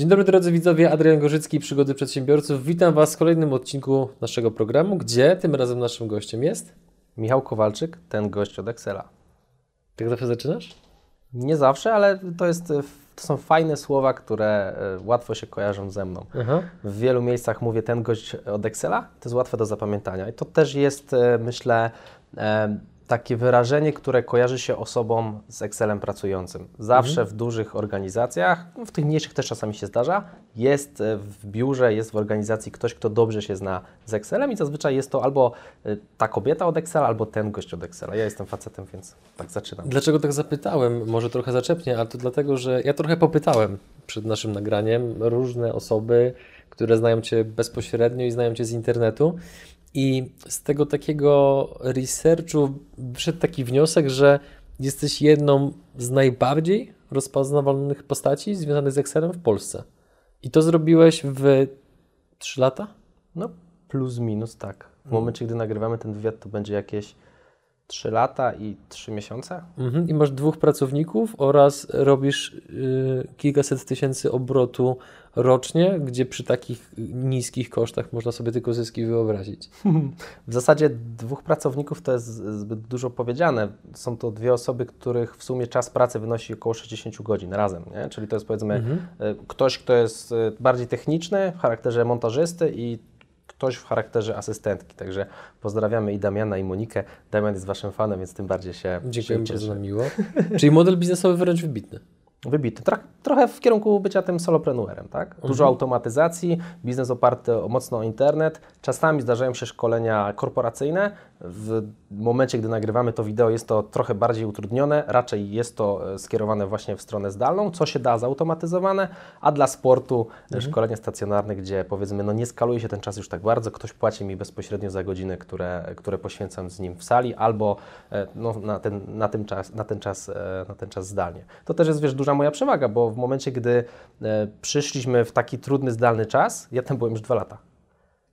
Dzień dobry drodzy widzowie, Adrian Gorzycki, Przygody Przedsiębiorców. Witam Was w kolejnym odcinku naszego programu, gdzie tym razem naszym gościem jest... Michał Kowalczyk, ten gość od Excela. Tak zawsze zaczynasz? Nie zawsze, ale to, jest, to są fajne słowa, które e, łatwo się kojarzą ze mną. Aha. W wielu miejscach mówię ten gość od Excela, to jest łatwe do zapamiętania. I to też jest, e, myślę, e, takie wyrażenie, które kojarzy się osobom z Excelem pracującym. Zawsze w dużych organizacjach, no w tych mniejszych też czasami się zdarza, jest e, w biurze, jest w organizacji ktoś, kto dobrze się zna z Excelem i zazwyczaj jest to albo e, ta kobieta od Excela, albo ten gość od Excela. Ja jestem facetem, więc tak zaczynam. Dlaczego tak zapytałem? Może trochę zaczepnie, ale to dlatego, że ja trochę popytałem przed naszym nagraniem różne osoby, które znają Cię bezpośrednio i znają Cię z internetu. I z tego takiego researchu wyszedł taki wniosek, że jesteś jedną z najbardziej rozpoznawalnych postaci związanych z Excelem w Polsce. I to zrobiłeś w 3 lata? No, plus minus tak. W momencie, gdy nagrywamy ten wywiad, to będzie jakieś 3 lata i 3 miesiące. Mhm. I masz dwóch pracowników oraz robisz y, kilkaset tysięcy obrotu rocznie, gdzie przy takich niskich kosztach można sobie tylko zyski wyobrazić. W zasadzie dwóch pracowników to jest zbyt dużo powiedziane. Są to dwie osoby, których w sumie czas pracy wynosi około 60 godzin razem. Nie? Czyli to jest powiedzmy Mhm. y, ktoś, kto jest y, bardziej techniczny w charakterze montażysty i ktoś w charakterze asystentki. Także pozdrawiamy i Damiana i Monikę. Damian jest Waszym fanem, więc tym bardziej się, Dziękuję się bardzo na miło. Czyli model biznesowy wręcz wybitny. Wybity. Troch, trochę w kierunku bycia tym solopreneurem, tak? Dużo automatyzacji, biznes oparty mocno o internet. Czasami zdarzają się szkolenia korporacyjne. W momencie, gdy nagrywamy to wideo, jest to trochę bardziej utrudnione. Raczej jest to e, skierowane właśnie w stronę zdalną, co się da zautomatyzowane, a dla sportu e, szkolenie stacjonarne, gdzie powiedzmy, no nie skaluje się ten czas już tak bardzo, ktoś płaci mi bezpośrednio za godziny, które, które poświęcam z nim w sali, albo e, no, na, ten, na, tym czas, na, ten czas, na ten czas zdalnie. To też jest, wiesz, duża moja przewaga, bo w momencie, gdy e, przyszliśmy w taki trudny, zdalny czas, ja tam byłem już dwa lata.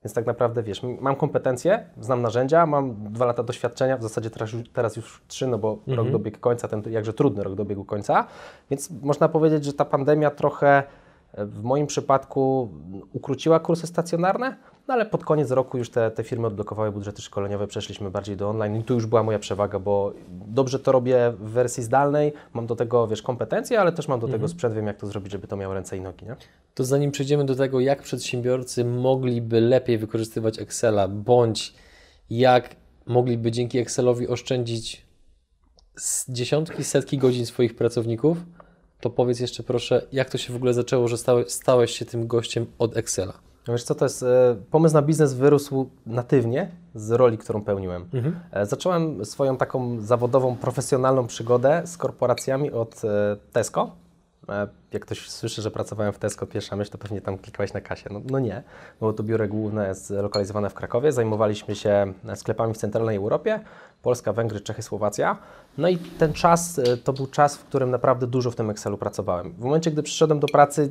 Więc tak naprawdę, wiesz, mam kompetencje, znam narzędzia, mam dwa lata doświadczenia, w zasadzie teraz już, teraz już trzy, no bo rok dobiegł końca, ten jakże trudny rok dobiegł końca, więc można powiedzieć, że ta pandemia trochę e, w moim przypadku ukróciła kursy stacjonarne, no ale pod koniec roku już te, te firmy odblokowały budżety szkoleniowe, przeszliśmy bardziej do online i tu już była moja przewaga, bo dobrze to robię w wersji zdalnej, mam do tego, wiesz, kompetencje, ale też mam do tego sprzęt, wiem jak to zrobić, żeby to miało ręce i nogi, nie? To zanim przejdziemy do tego, jak przedsiębiorcy mogliby lepiej wykorzystywać Excela, bądź jak mogliby dzięki Excelowi oszczędzić dziesiątki, setki godzin swoich pracowników, to powiedz jeszcze proszę, jak to się w ogóle zaczęło, że stałeś, stałeś się tym gościem od Excela? No Wiesz co, to jest, e, pomysł na biznes wyrósł natywnie z roli, którą pełniłem. E, Zacząłem swoją taką zawodową, profesjonalną przygodę z korporacjami od e, Tesco. Jak ktoś słyszy, że pracowałem w Tesco, pierwsza myśl to pewnie tam klikałeś na kasie. No, no nie, było to biuro główne zlokalizowane w Krakowie. Zajmowaliśmy się sklepami w centralnej Europie, Polska, Węgry, Czechy, Słowacja. No i ten czas to był czas, w którym naprawdę dużo w tym Excelu pracowałem. W momencie, gdy przyszedłem do pracy,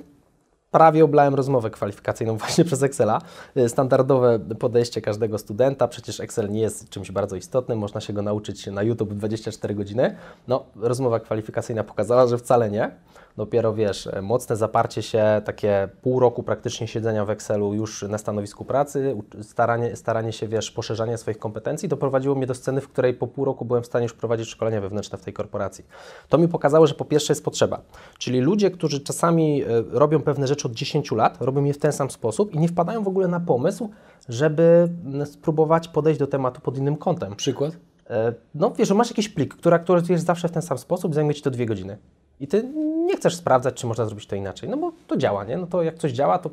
prawie oblałem rozmowę kwalifikacyjną właśnie przez Excela. Y, Standardowe podejście każdego studenta, przecież Excel nie jest czymś bardzo istotnym, można się go nauczyć na YouTube w 24 godziny. No, rozmowa kwalifikacyjna pokazała, że wcale nie. Dopiero wiesz, mocne zaparcie się, takie pół roku praktycznie siedzenia w Excelu już na stanowisku pracy, staranie, staranie się, wiesz, poszerzania swoich kompetencji, doprowadziło mnie do sceny, w której po pół roku byłem w stanie już prowadzić szkolenia wewnętrzne w tej korporacji. To mi pokazało, że po pierwsze jest potrzeba, czyli ludzie, którzy czasami e, robią pewne rzeczy od 10 lat, robią je w ten sam sposób i nie wpadają w ogóle na pomysł, żeby spróbować podejść do tematu pod innym kątem. Przykład? E, No wiesz, że masz jakiś plik, który aktualizujesz zawsze w ten sam sposób, zajmie Ci to dwie godziny. I Ty nie chcesz sprawdzać, czy można zrobić to inaczej, no bo to działa, nie? No to jak coś działa, to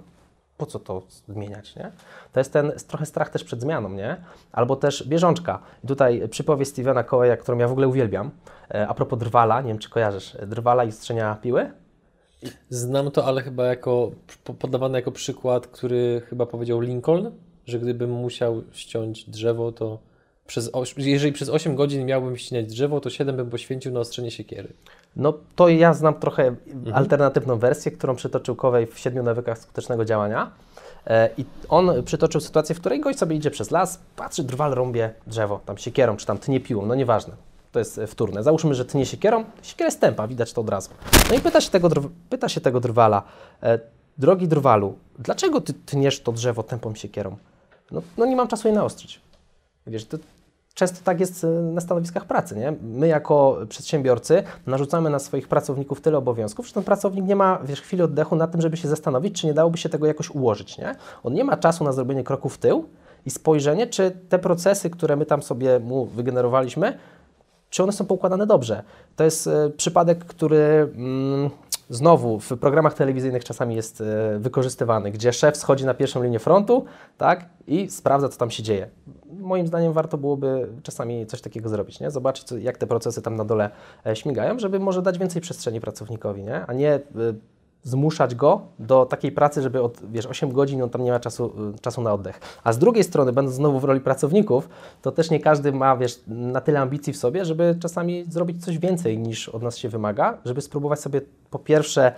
po co to zmieniać, nie? To jest ten trochę strach też przed zmianą, nie? Albo też bieżączka. I tutaj przypowieść Stevena Coeya, którą ja w ogóle uwielbiam, e, a propos drwala, nie wiem czy kojarzysz, e, drwala i strzenia piły? Znam to, ale chyba jako po- podawane jako przykład, który chyba powiedział Lincoln. że gdybym musiał ściąć drzewo, to przez, jeżeli przez 8 godzin miałbym ścinać drzewo, to 7 bym poświęcił na ostrzenie siekiery. No to ja znam trochę mhm. alternatywną wersję, którą przytoczył Kowej w siedmiu nawykach skutecznego działania. E, I on przytoczył sytuację, w której gość sobie idzie przez las, patrzy, drwal rąbie drzewo, tam siekierą, czy tam tnie piłą, no nieważne. To jest wtórne. Załóżmy, że tnie siekierą, siekiera jest tępa, widać to od razu. No i pyta się tego, pyta się tego drwala, e, drogi drwalu, dlaczego ty tniesz to drzewo tępą siekierą? No, no nie mam czasu je naostrzyć. Wiesz, to Często tak jest e, na stanowiskach pracy. Nie? My jako przedsiębiorcy narzucamy na swoich pracowników tyle obowiązków, że ten pracownik nie ma wiesz, chwili oddechu na tym, żeby się zastanowić, czy nie dałoby się tego jakoś ułożyć. Nie? On nie ma czasu na zrobienie kroku w tył i spojrzenie, czy te procesy, które my tam sobie mu wygenerowaliśmy, czy one są poukładane dobrze. To jest y, przypadek, który mm, znowu w programach telewizyjnych czasami jest y, wykorzystywany, gdzie szef schodzi na pierwszą linię frontu tak, i sprawdza, co tam się dzieje moim zdaniem warto byłoby czasami coś takiego zrobić, nie? zobaczyć, jak te procesy tam na dole e, śmigają, żeby może dać więcej przestrzeni pracownikowi, nie? a nie e, zmuszać go do takiej pracy, żeby od wiesz, 8 godzin on tam nie ma czasu, e, czasu na oddech. A z drugiej strony, będąc znowu w roli pracowników, to też nie każdy ma wiesz, na tyle ambicji w sobie, żeby czasami zrobić coś więcej niż od nas się wymaga, żeby spróbować sobie po pierwsze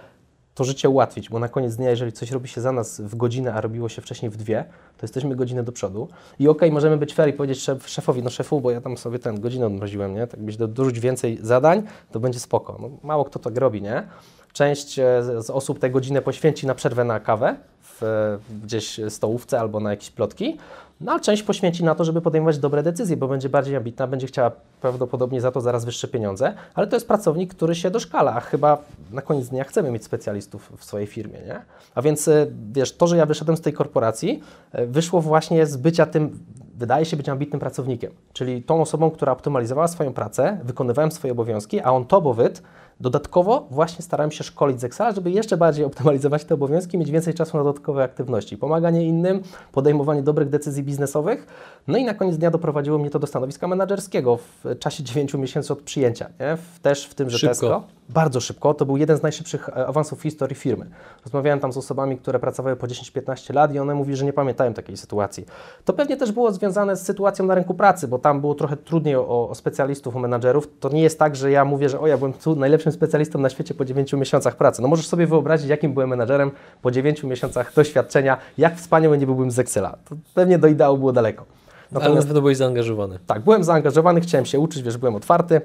to życie ułatwić, bo na koniec dnia, jeżeli coś robi się za nas w godzinę, a robiło się wcześniej w dwie, to jesteśmy godzinę do przodu. I okej, okay, możemy być fair i powiedzieć szef, szefowi, no szefu, bo ja tam sobie ten godzinę odmroziłem, nie? Tak byś dorzuć więcej zadań, to będzie spoko. No, mało kto tak robi, nie? Część e, z osób tę godzinę poświęci na przerwę na kawę w gdzieś stołówce albo na jakieś plotki, no a część poświęci na to, żeby podejmować dobre decyzje, bo będzie bardziej ambitna, będzie chciała prawdopodobnie za to zaraz wyższe pieniądze, ale to jest pracownik, który się doszkala, a chyba na koniec dnia chcemy mieć specjalistów w swojej firmie, nie? A więc e, wiesz, to, że ja wyszedłem z tej korporacji, e, wyszło właśnie z bycia tym wydaje się być ambitnym pracownikiem, czyli tą osobą, która optymalizowała swoją pracę, wykonywałem swoje obowiązki, a on to bowyt Dodatkowo właśnie starałem się szkolić z Excela, żeby jeszcze bardziej optymalizować te obowiązki, mieć więcej czasu na dodatkowe aktywności, pomaganie innym, podejmowanie dobrych decyzji biznesowych. No i na koniec dnia doprowadziło mnie to do stanowiska menedżerskiego w czasie 9 miesięcy od przyjęcia. Nie? Też w tym, że szybko. Tesco. Bardzo szybko. To był jeden z najszybszych e, awansów w historii firmy. Rozmawiałem tam z osobami, które pracowały po 10-15 lat i one mówi, że nie pamiętają takiej sytuacji. To pewnie też było związane z sytuacją na rynku pracy, bo tam było trochę trudniej o, o specjalistów, o menadżerów. To nie jest tak, że ja mówię, że o, ja byłem tu najlepszy najlepszym specjalistą na świecie po 9 miesiącach pracy. No możesz sobie wyobrazić, jakim byłem menadżerem po 9 miesiącach doświadczenia, jak wspaniały nie byłbym z Excela. To pewnie do ideału było daleko. Natomiast, Ale na pewno byłeś zaangażowany. Tak, byłem zaangażowany, chciałem się uczyć, wiesz, byłem otwarty.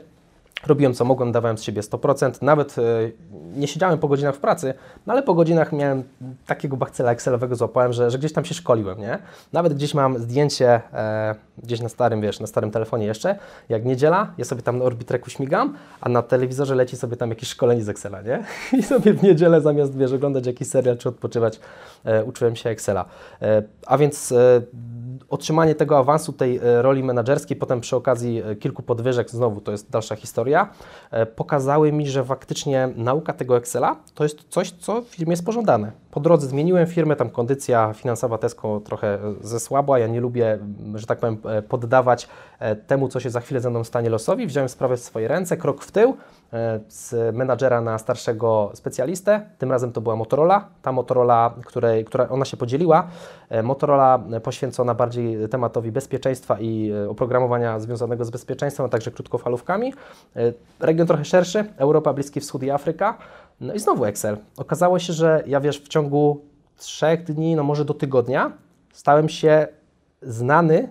Robiłem co mogłem, dawałem z siebie 100%. Nawet e, nie siedziałem po godzinach w pracy, no ale po godzinach miałem takiego bakcela Excelowego złapałem, że, że gdzieś tam się szkoliłem, nie? Nawet gdzieś mam zdjęcie e, gdzieś na starym, wiesz, na starym telefonie jeszcze, jak niedziela, ja sobie tam na Orbitreku śmigam, a na telewizorze leci sobie tam jakieś szkolenie z Excela, nie? I sobie w niedzielę zamiast, wiesz, oglądać jakiś serial czy odpoczywać, e, uczyłem się Excela. E, a więc e, otrzymanie tego awansu, tej e, roli menedżerskiej, potem przy okazji e, kilku podwyżek, znowu to jest dalsza historia, e, pokazały mi, że faktycznie nauka tego Excela to jest coś, co w firmie jest pożądane. Po drodze zmieniłem firmę, tam kondycja finansowa Tesco trochę zesłabła, ja nie lubię, że tak powiem, poddawać temu, co się za chwilę ze mną stanie losowi. Wziąłem sprawę w swoje ręce, krok w tył, z menadżera na starszego specjalistę. Tym razem to była Motorola. Ta Motorola, której, która ona się podzieliła. Motorola poświęcona bardziej tematowi bezpieczeństwa i oprogramowania związanego z bezpieczeństwem, a także krótkofalówkami. Region trochę szerszy, Europa, Bliski Wschód i Afryka. No i znowu Excel. Okazało się, że ja wiesz, w ciągu trzech dni, no może do tygodnia, stałem się znany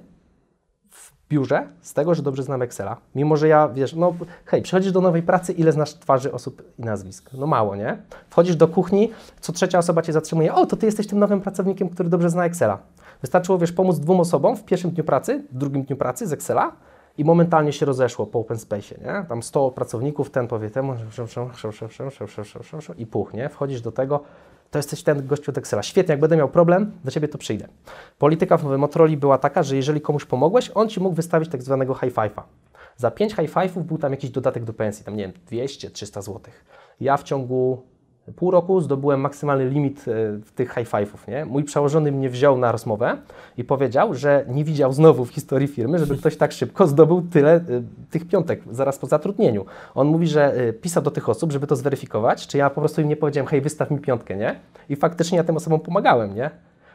biurze z tego, że dobrze znam Excela. Mimo, że ja, wiesz, no hej, przychodzisz do nowej pracy, ile znasz twarzy osób i nazwisk? No mało, nie? Wchodzisz do kuchni, co trzecia osoba Cię zatrzymuje, o, to Ty jesteś tym nowym pracownikiem, który dobrze zna Excela. Wystarczyło, wiesz, pomóc dwóm osobom w pierwszym dniu pracy, w drugim dniu pracy z Excela i momentalnie się rozeszło po open space, nie? Tam 100 pracowników, ten powie temu, i puch, nie? Wchodzisz do tego, to jesteś ten gościu od Excela. Świetnie, jak będę miał problem, do Ciebie to przyjdę. Polityka w Motorola była taka, że jeżeli komuś pomogłeś, on Ci mógł wystawić tak zwanego high five'a. Za 5 high five'ów był tam jakiś dodatek do pensji, tam nie wiem, 200-300 zł. Ja w ciągu pół roku zdobyłem maksymalny limit e, tych high five'ów. Nie? Mój przełożony mnie wziął na rozmowę i powiedział, że nie widział znowu w historii firmy, żeby ktoś tak szybko zdobył tyle y, tych piątek zaraz po zatrudnieniu. On mówi, że y, pisał do tych osób, żeby to zweryfikować, czy ja po prostu im nie powiedziałem, hej, wystaw mi piątkę, nie? I faktycznie ja tym osobom pomagałem, nie?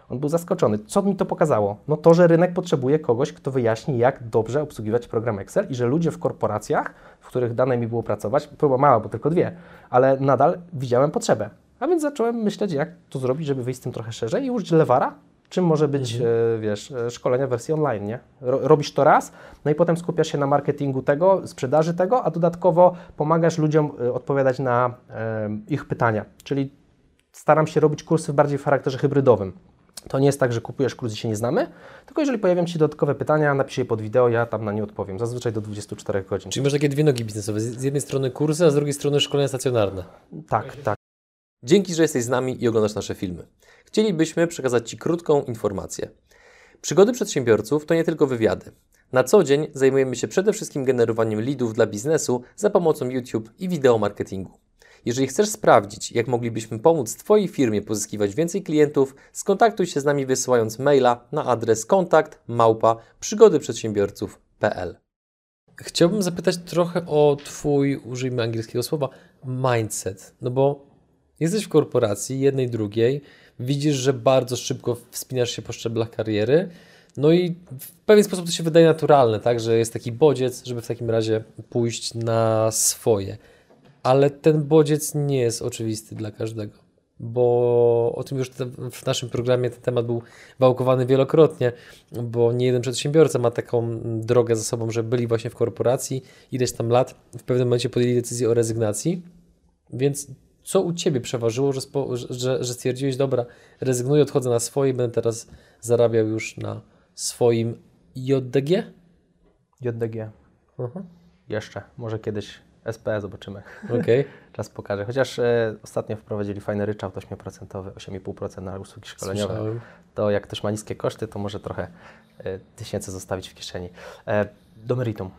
On był zaskoczony. Co mi to pokazało? No to, że rynek potrzebuje kogoś, kto wyjaśni, jak dobrze obsługiwać program Excel i że ludzie w korporacjach, w których dane mi było pracować, próba mała, bo tylko dwie, ale nadal widziałem potrzebę. A więc zacząłem myśleć, jak to zrobić, żeby wyjść z tym trochę szerzej i użyć Lewara, czym może być, mhm. e, wiesz, e, szkolenia w wersji online, nie? Robisz to raz, no i potem skupiasz się na marketingu tego, sprzedaży tego, a dodatkowo pomagasz ludziom e, odpowiadać na ich pytania. Czyli staram się robić kursy bardziej w charakterze hybrydowym. To nie jest tak, że kupujesz kurs i się nie znamy, tylko jeżeli pojawią Ci dodatkowe pytania, napisz je pod wideo, ja tam na nie odpowiem, zazwyczaj do 24 godzin. Czyli masz takie dwie nogi biznesowe, z jednej strony kursy, a z drugiej strony szkolenia stacjonarne. Tak, tak. Dzięki, że jesteś z nami i oglądasz nasze filmy. Chcielibyśmy przekazać Ci krótką informację. Przygody przedsiębiorców to nie tylko wywiady. Na co dzień zajmujemy się przede wszystkim generowaniem leadów dla biznesu za pomocą YouTube i wideo marketingu. Jeżeli chcesz sprawdzić, jak moglibyśmy pomóc Twojej firmie pozyskiwać więcej klientów, skontaktuj się z nami wysyłając maila na adres kontakt małpa przygodyprzedsiębiorców.pl. Chciałbym zapytać trochę o Twój, użyjmy angielskiego słowa, mindset. No bo jesteś w korporacji, jednej, drugiej, widzisz, że bardzo szybko wspinasz się po szczeblach kariery, no i w pewien sposób to się wydaje naturalne, tak, że jest taki bodziec, żeby w takim razie pójść na swoje ale ten bodziec nie jest oczywisty dla każdego, bo o tym już w naszym programie ten temat był wałkowany wielokrotnie, bo nie jeden przedsiębiorca ma taką drogę za sobą, że byli właśnie w korporacji ileś tam lat, w pewnym momencie podjęli decyzję o rezygnacji, więc co u Ciebie przeważyło, że, spo, że, że stwierdziłeś, dobra, rezygnuję, odchodzę na swoje, będę teraz zarabiał już na swoim JDG? JDG. Mhm. Jeszcze, może kiedyś SPE zobaczymy. Okay. Czas pokaże. Chociaż e, ostatnio wprowadzili fajny ryczałt 8%, 8,5% na usługi szkoleniowe. Słyszałem. To jak ktoś ma niskie koszty, to może trochę e, tysięcy zostawić w kieszeni. E, do meritum.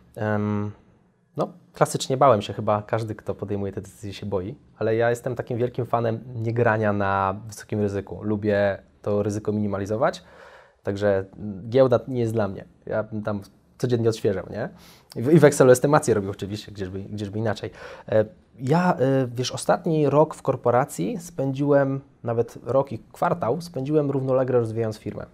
no, klasycznie bałem się, chyba każdy, kto podejmuje te decyzje się boi, ale ja jestem takim wielkim fanem niegrania na wysokim ryzyku. Lubię to ryzyko minimalizować, także giełda nie jest dla mnie. Ja tam codziennie odświeżał, nie? I w Excelu estymację robił oczywiście, gdzieżby, gdzieżby inaczej. E, ja, e, wiesz, ostatni rok w korporacji spędziłem, nawet rok i kwartał, spędziłem równolegle rozwijając firmę.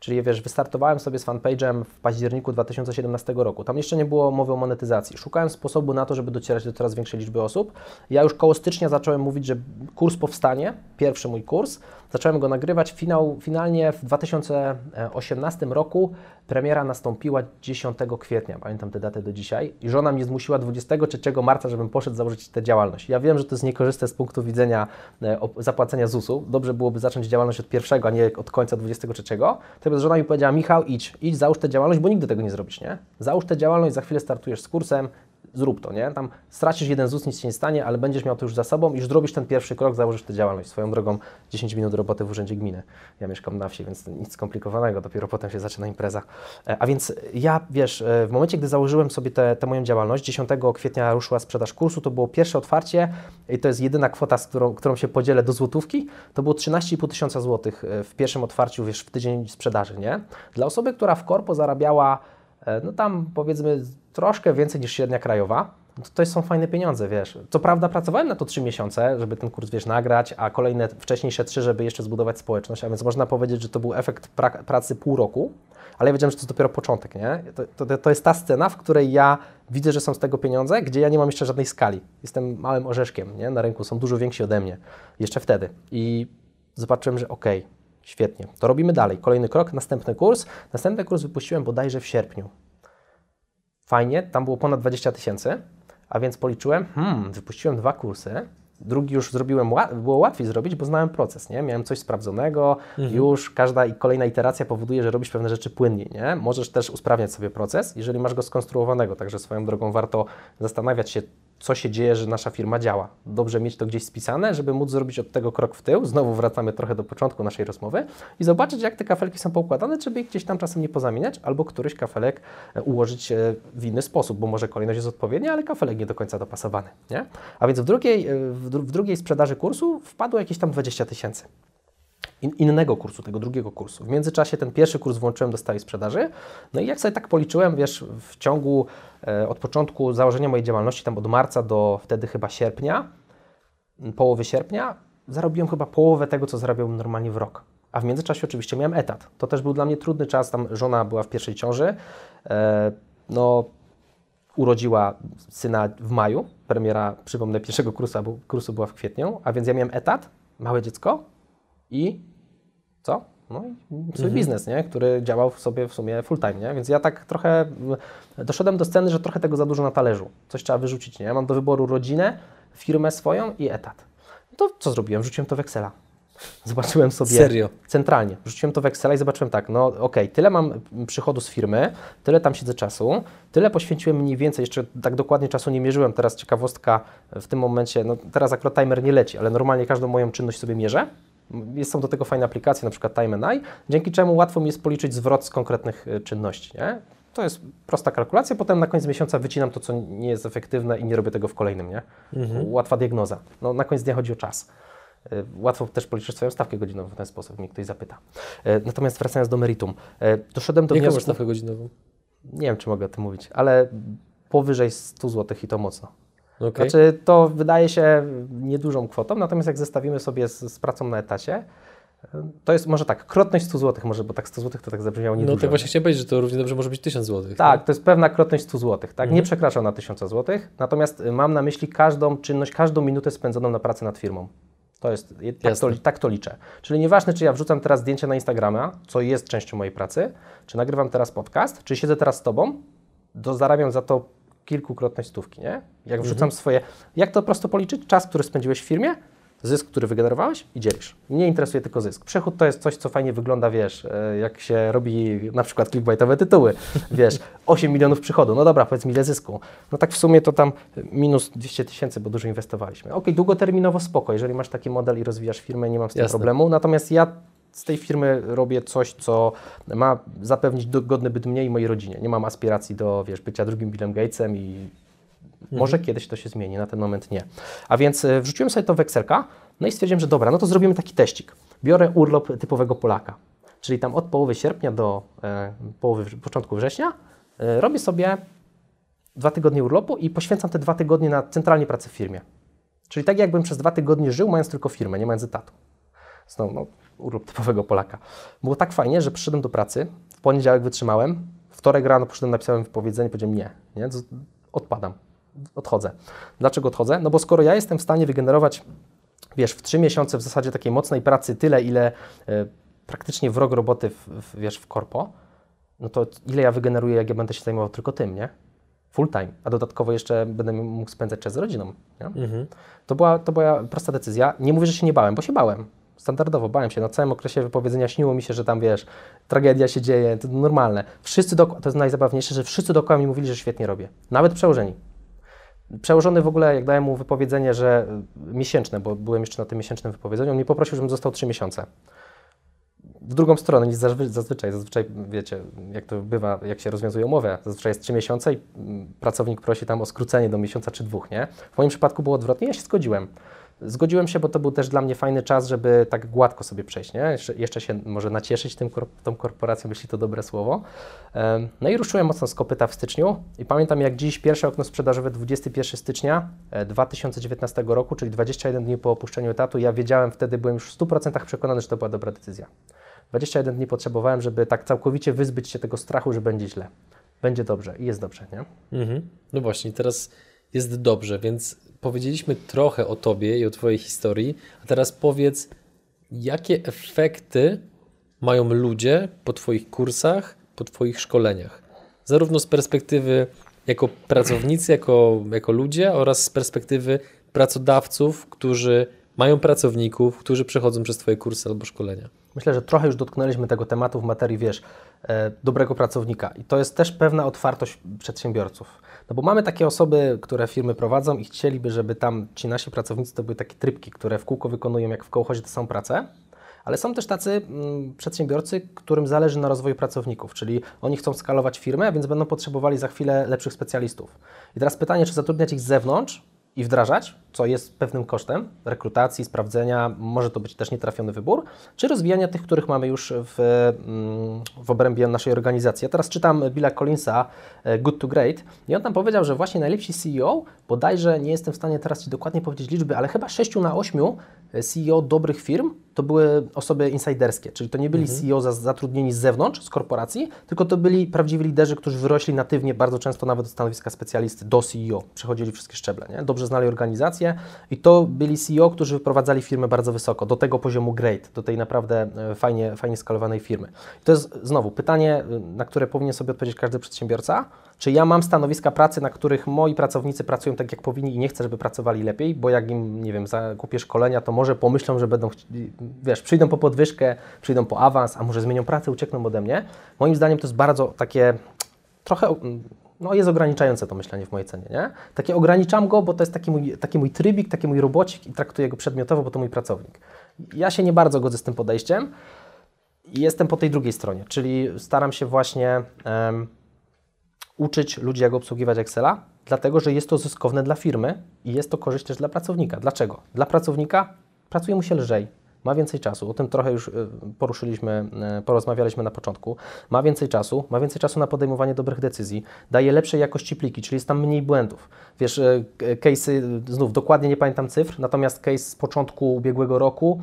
Czyli wiesz, wystartowałem sobie z fanpage'em w październiku 2017 roku. Tam jeszcze nie było mowy o monetyzacji. Szukałem sposobu na to, żeby docierać do coraz większej liczby osób. Ja już koło stycznia zacząłem mówić, że kurs powstanie, pierwszy mój kurs. Zacząłem go nagrywać. Finał, finalnie w 2018 roku premiera nastąpiła 10 kwietnia. Pamiętam tę datę do dzisiaj. I żona mnie zmusiła 23 marca, żebym poszedł założyć tę działalność. Ja wiem, że to jest niekorzystne z punktu widzenia e, zapłacenia ZUS-u. Dobrze byłoby zacząć działalność od pierwszego, a nie od końca 23. Natomiast żona mi powiedziała, Michał, idź, idź, załóż tę działalność, bo nigdy tego nie zrobisz, nie? Załóż tę działalność, za chwilę startujesz z kursem, zrób to, nie? Tam stracisz jeden ZUS, nic się nie stanie, ale będziesz miał to już za sobą i już zrobisz ten pierwszy krok, założysz tę działalność. Swoją drogą 10 minut roboty w Urzędzie Gminy. Ja mieszkam na wsi, więc nic skomplikowanego, dopiero potem się zaczyna impreza. E, a więc ja, wiesz, e, w momencie, gdy założyłem sobie tę moją działalność, 10 kwietnia ruszyła sprzedaż kursu, to było pierwsze otwarcie i to jest jedyna kwota, z którą, którą się podzielę do złotówki, to było 13,5 tysiąca złotych e, w pierwszym otwarciu, wiesz, w tydzień sprzedaży, nie? Dla osoby, która w korpo zarabiała, no tam powiedzmy troszkę więcej niż średnia krajowa, no to, to są fajne pieniądze, wiesz. Co prawda pracowałem na to trzy miesiące, żeby ten kurs, wiesz, nagrać, a kolejne wcześniejsze trzy, żeby jeszcze zbudować społeczność, a więc można powiedzieć, że to był efekt pra pracy pół roku, ale ja wiedziałem, że to jest dopiero początek, nie? To, to, to jest ta scena, w której ja widzę, że są z tego pieniądze, gdzie ja nie mam jeszcze żadnej skali. Jestem małym orzeszkiem, nie? Na rynku są dużo więksi ode mnie. Jeszcze wtedy. I zobaczyłem, że okej, okay, świetnie, to robimy dalej. Kolejny krok, następny kurs. Następny kurs wypuściłem bodajże w sierpniu. Fajnie, tam było ponad 20 tysięcy. A więc policzyłem, hmm, wypuściłem dwa kursy, drugi już zrobiłem, było łatwiej zrobić, bo znałem proces, nie? Miałem coś sprawdzonego, mhm. już każda i kolejna iteracja powoduje, że robisz pewne rzeczy płynniej, nie? Możesz też usprawniać sobie proces, jeżeli masz go skonstruowanego, także swoją drogą warto zastanawiać się, co się dzieje, że nasza firma działa. Dobrze mieć to gdzieś spisane, żeby móc zrobić od tego krok w tył. Znowu wracamy trochę do początku naszej rozmowy i zobaczyć, jak te kafelki są poukładane, żeby ich gdzieś tam czasem nie pozamieniać, albo któryś kafelek e, ułożyć w inny sposób, bo może kolejność jest odpowiednia, ale kafelek nie do końca dopasowany. Nie? A więc w drugiej, e, w drugiej sprzedaży kursu wpadło jakieś tam 20 tysięcy in, innego kursu, tego drugiego kursu. W międzyczasie ten pierwszy kurs włączyłem do stałej sprzedaży. No i jak sobie tak policzyłem, wiesz, w ciągu e, od początku założenia mojej działalności, tam od marca do wtedy chyba sierpnia, połowy sierpnia, zarobiłem chyba połowę tego, co zarabiałem normalnie w rok. A w międzyczasie oczywiście miałem etat. To też był dla mnie trudny czas, tam żona była w pierwszej ciąży. E, no, urodziła syna w maju. Premiera, przypomnę, pierwszego kursu, kursu była w kwietniu, a więc ja miałem etat, małe dziecko i co? No i swój mhm. biznes, nie? który działał w sobie w sumie full time, nie? Więc ja tak trochę doszedłem do sceny, że trochę tego za dużo na talerzu. Coś trzeba wyrzucić, nie? Ja mam do wyboru rodzinę, firmę swoją i etat. No to co zrobiłem? Rzuciłem to w Excela. Zobaczyłem sobie. Serio? Centralnie. Rzuciłem to w Excela i zobaczyłem tak, no okej, okay, tyle mam przychodu z firmy, tyle tam siedzę czasu, tyle poświęciłem mniej więcej, jeszcze tak dokładnie czasu nie mierzyłem. Teraz ciekawostka w tym momencie, no teraz akurat timer nie leci, ale normalnie każdą moją czynność sobie mierzę. Jest, są do tego fajne aplikacje, na przykład Time and I, dzięki czemu łatwo mi jest policzyć zwrot z konkretnych y, czynności. Nie? To jest prosta kalkulacja, potem na koniec miesiąca wycinam to, co nie jest efektywne i nie robię tego w kolejnym. Nie? Mhm. Łatwa diagnoza. No, na koniec dnia chodzi o czas. Y, łatwo też policzyć swoją stawkę godzinową w ten sposób, mnie ktoś zapyta. Y, natomiast wracając do meritum, doszedłem do Jaką wniosku... stawkę godzinową? Nie wiem, czy mogę o tym mówić, ale powyżej 100 zł i to mocno. Okay. Znaczy, to wydaje się niedużą kwotą, natomiast jak zestawimy sobie z, z pracą na etacie, to jest może tak, krotność 100 zł, może, bo tak 100 zł to tak zabrzmiało niedużo. No to właśnie chciałem powiedzieć, że to równie dobrze może być 1000 zł. Tak, tak? to jest pewna krotność 100 zł, tak? Mhm. Nie przekracza na 1000 zł, natomiast mam na myśli każdą czynność, każdą minutę spędzoną na pracy nad firmą. To jest, tak to, tak to, liczę. Czyli nieważne, czy ja wrzucam teraz zdjęcie na Instagrama, co jest częścią mojej pracy, czy nagrywam teraz podcast, czy siedzę teraz z Tobą, to zarabiam za to kilkukrotność stówki, nie? Jak wrzucam mhm. swoje... Jak to prosto policzyć? Czas, który spędziłeś w firmie, zysk, który wygenerowałeś i dzielisz. Mnie interesuje tylko zysk. Przechód to jest coś, co fajnie wygląda, wiesz, e, jak się robi na przykład clickbaitowe tytuły, wiesz, 8 milionów przychodu, no dobra, powiedz mi ile zysku. No tak w sumie to tam minus 200 tysięcy, bo dużo inwestowaliśmy. Ok, długoterminowo spoko, jeżeli masz taki model i rozwijasz firmę, nie mam z tym Jasne. problemu, natomiast ja z tej firmy robię coś, co ma zapewnić godny byt mnie i mojej rodzinie. Nie mam aspiracji do, wiesz, bycia drugim Billem Gatesem i mhm. może kiedyś to się zmieni, na ten moment nie. A więc e, wrzuciłem sobie to w Excelka, no i stwierdziłem, że dobra, no to zrobimy taki teścik. Biorę urlop typowego Polaka, czyli tam od połowy sierpnia do e, połowy, początku września e, robię sobie dwa tygodnie urlopu i poświęcam te dwa tygodnie na centralnie pracę w firmie. Czyli tak jakbym przez dwa tygodnie żył, mając tylko firmę, nie mając etatu. Znowu, no, urlop typowego Polaka. Było tak fajnie, że przyszedłem do pracy, w poniedziałek wytrzymałem, wtorek rano poszedłem, napisałem wypowiedzenie, powiedziałem nie, nie, odpadam, odchodzę. Dlaczego odchodzę? No bo skoro ja jestem w stanie wygenerować, wiesz, w trzy miesiące w zasadzie takiej mocnej pracy tyle, ile y, praktycznie w rok roboty, w, w, wiesz, w korpo, no to ile ja wygeneruję, jak ja będę się zajmował tylko tym, nie? Full time, a dodatkowo jeszcze będę mógł spędzać czas z rodziną. Mhm. To, była, to była prosta decyzja. Nie mówię, że się nie bałem, bo się bałem standardowo, bałem się. Na całym okresie wypowiedzenia śniło mi się, że tam, wiesz, tragedia się dzieje, to normalne. Wszyscy dookoła, to jest najzabawniejsze, że wszyscy dookoła mi mówili, że świetnie robię. Nawet przełożeni. Przełożony w ogóle, jak dałem mu wypowiedzenie, że miesięczne, bo byłem jeszcze na tym miesięcznym wypowiedzeniu, on mi poprosił, żebym został trzy miesiące. W drugą stronę niż zazwyczaj. Zazwyczaj, wiecie, jak to bywa, jak się rozwiązuje umowę, zazwyczaj jest trzy miesiące i mm, pracownik prosi tam o skrócenie do miesiąca czy dwóch, nie? W moim przypadku było odwrotnie, ja się zgodziłem. Zgodziłem się, bo to był też dla mnie fajny czas, żeby tak gładko sobie przejść, nie? Jeszcze, jeszcze się może nacieszyć tym, tą korporacją, jeśli to dobre słowo. No i ruszyłem mocno z kopyta w styczniu i pamiętam jak dziś pierwsze okno sprzedażowe 21 stycznia 2019 e, roku, czyli 21 dni po opuszczeniu etatu, ja wiedziałem wtedy, byłem już w 100% przekonany, że to była dobra decyzja. 21 dni potrzebowałem, żeby tak całkowicie wyzbyć się tego strachu, że będzie źle. Będzie dobrze i jest dobrze, nie? Mhm. No właśnie, teraz jest dobrze, więc powiedzieliśmy trochę o Tobie i o Twojej historii, a teraz powiedz, jakie efekty mają ludzie po Twoich kursach, po Twoich szkoleniach? Zarówno z perspektywy jako pracownicy, jako, jako ludzie oraz z perspektywy pracodawców, którzy mają pracowników, którzy przechodzą przez Twoje kursy albo szkolenia. Myślę, że trochę już dotknęliśmy tego tematu w materii, wiesz, e, dobrego pracownika. I to jest też pewna otwartość przedsiębiorców. No bo mamy takie osoby, które firmy prowadzą i chcieliby, żeby tam ci nasi pracownicy to były takie trybki, które w kółko wykonują jak w kołchozie tę samą pracę. Ale są też tacy mm, przedsiębiorcy, którym zależy na rozwoju pracowników, czyli oni chcą skalować firmę, więc będą potrzebowali za chwilę lepszych specjalistów. I teraz pytanie, czy zatrudniać ich z zewnątrz, i wdrażać, co jest pewnym kosztem rekrutacji, sprawdzenia, może to być też nietrafiony wybór, czy rozwijania tych, których mamy już w, mm, w obrębie naszej organizacji. Ja teraz czytam Billa Collinsa e, Good to Great i on tam powiedział, że właśnie najlepsi CEO, bodajże nie jestem w stanie teraz Ci dokładnie powiedzieć liczby, ale chyba 6 na 8 e, CEO dobrych firm to były osoby insiderskie, czyli to nie byli Mhm. CEO za- zatrudnieni z zewnątrz, z korporacji, tylko to byli prawdziwi liderzy, którzy wyrośli natywnie, bardzo często nawet do stanowiska specjalisty, do CEO, przechodzili wszystkie szczeble, nie? dobrze znali organizację i to byli CEO, którzy wyprowadzali firmę bardzo wysoko, do tego poziomu great, do tej naprawdę e, fajnie, fajnie skalowanej firmy. I to jest znowu pytanie, na które powinien sobie odpowiedzieć każdy przedsiębiorca, czy ja mam stanowiska pracy, na których moi pracownicy pracują tak, jak powinni i nie chcę, żeby pracowali lepiej, bo jak im, nie wiem, zakupię szkolenia, to może pomyślą, że będą, wiesz, przyjdą po podwyżkę, przyjdą po awans, a może zmienią pracę, uciekną ode mnie. Moim zdaniem to jest bardzo takie, trochę, no jest ograniczające to myślenie w mojej cenie, nie? Takie ograniczam go, bo to jest taki mój, taki mój trybik, taki mój robocik i traktuję go przedmiotowo, bo to mój pracownik. Ja się nie bardzo godzę z tym podejściem i jestem po tej drugiej stronie, czyli staram się właśnie... uczyć ludzi, jak obsługiwać Excela, dlatego że jest to zyskowne dla firmy i jest to korzyść też dla pracownika. Dlaczego? Dla pracownika pracuje mu się lżej, ma więcej czasu. O tym trochę już y, poruszyliśmy, y, porozmawialiśmy na początku. Ma więcej czasu, ma więcej czasu na podejmowanie dobrych decyzji, daje lepszej jakości pliki, czyli jest tam mniej błędów. Wiesz, y, case'y, znów dokładnie nie pamiętam cyfr, natomiast case z początku ubiegłego roku,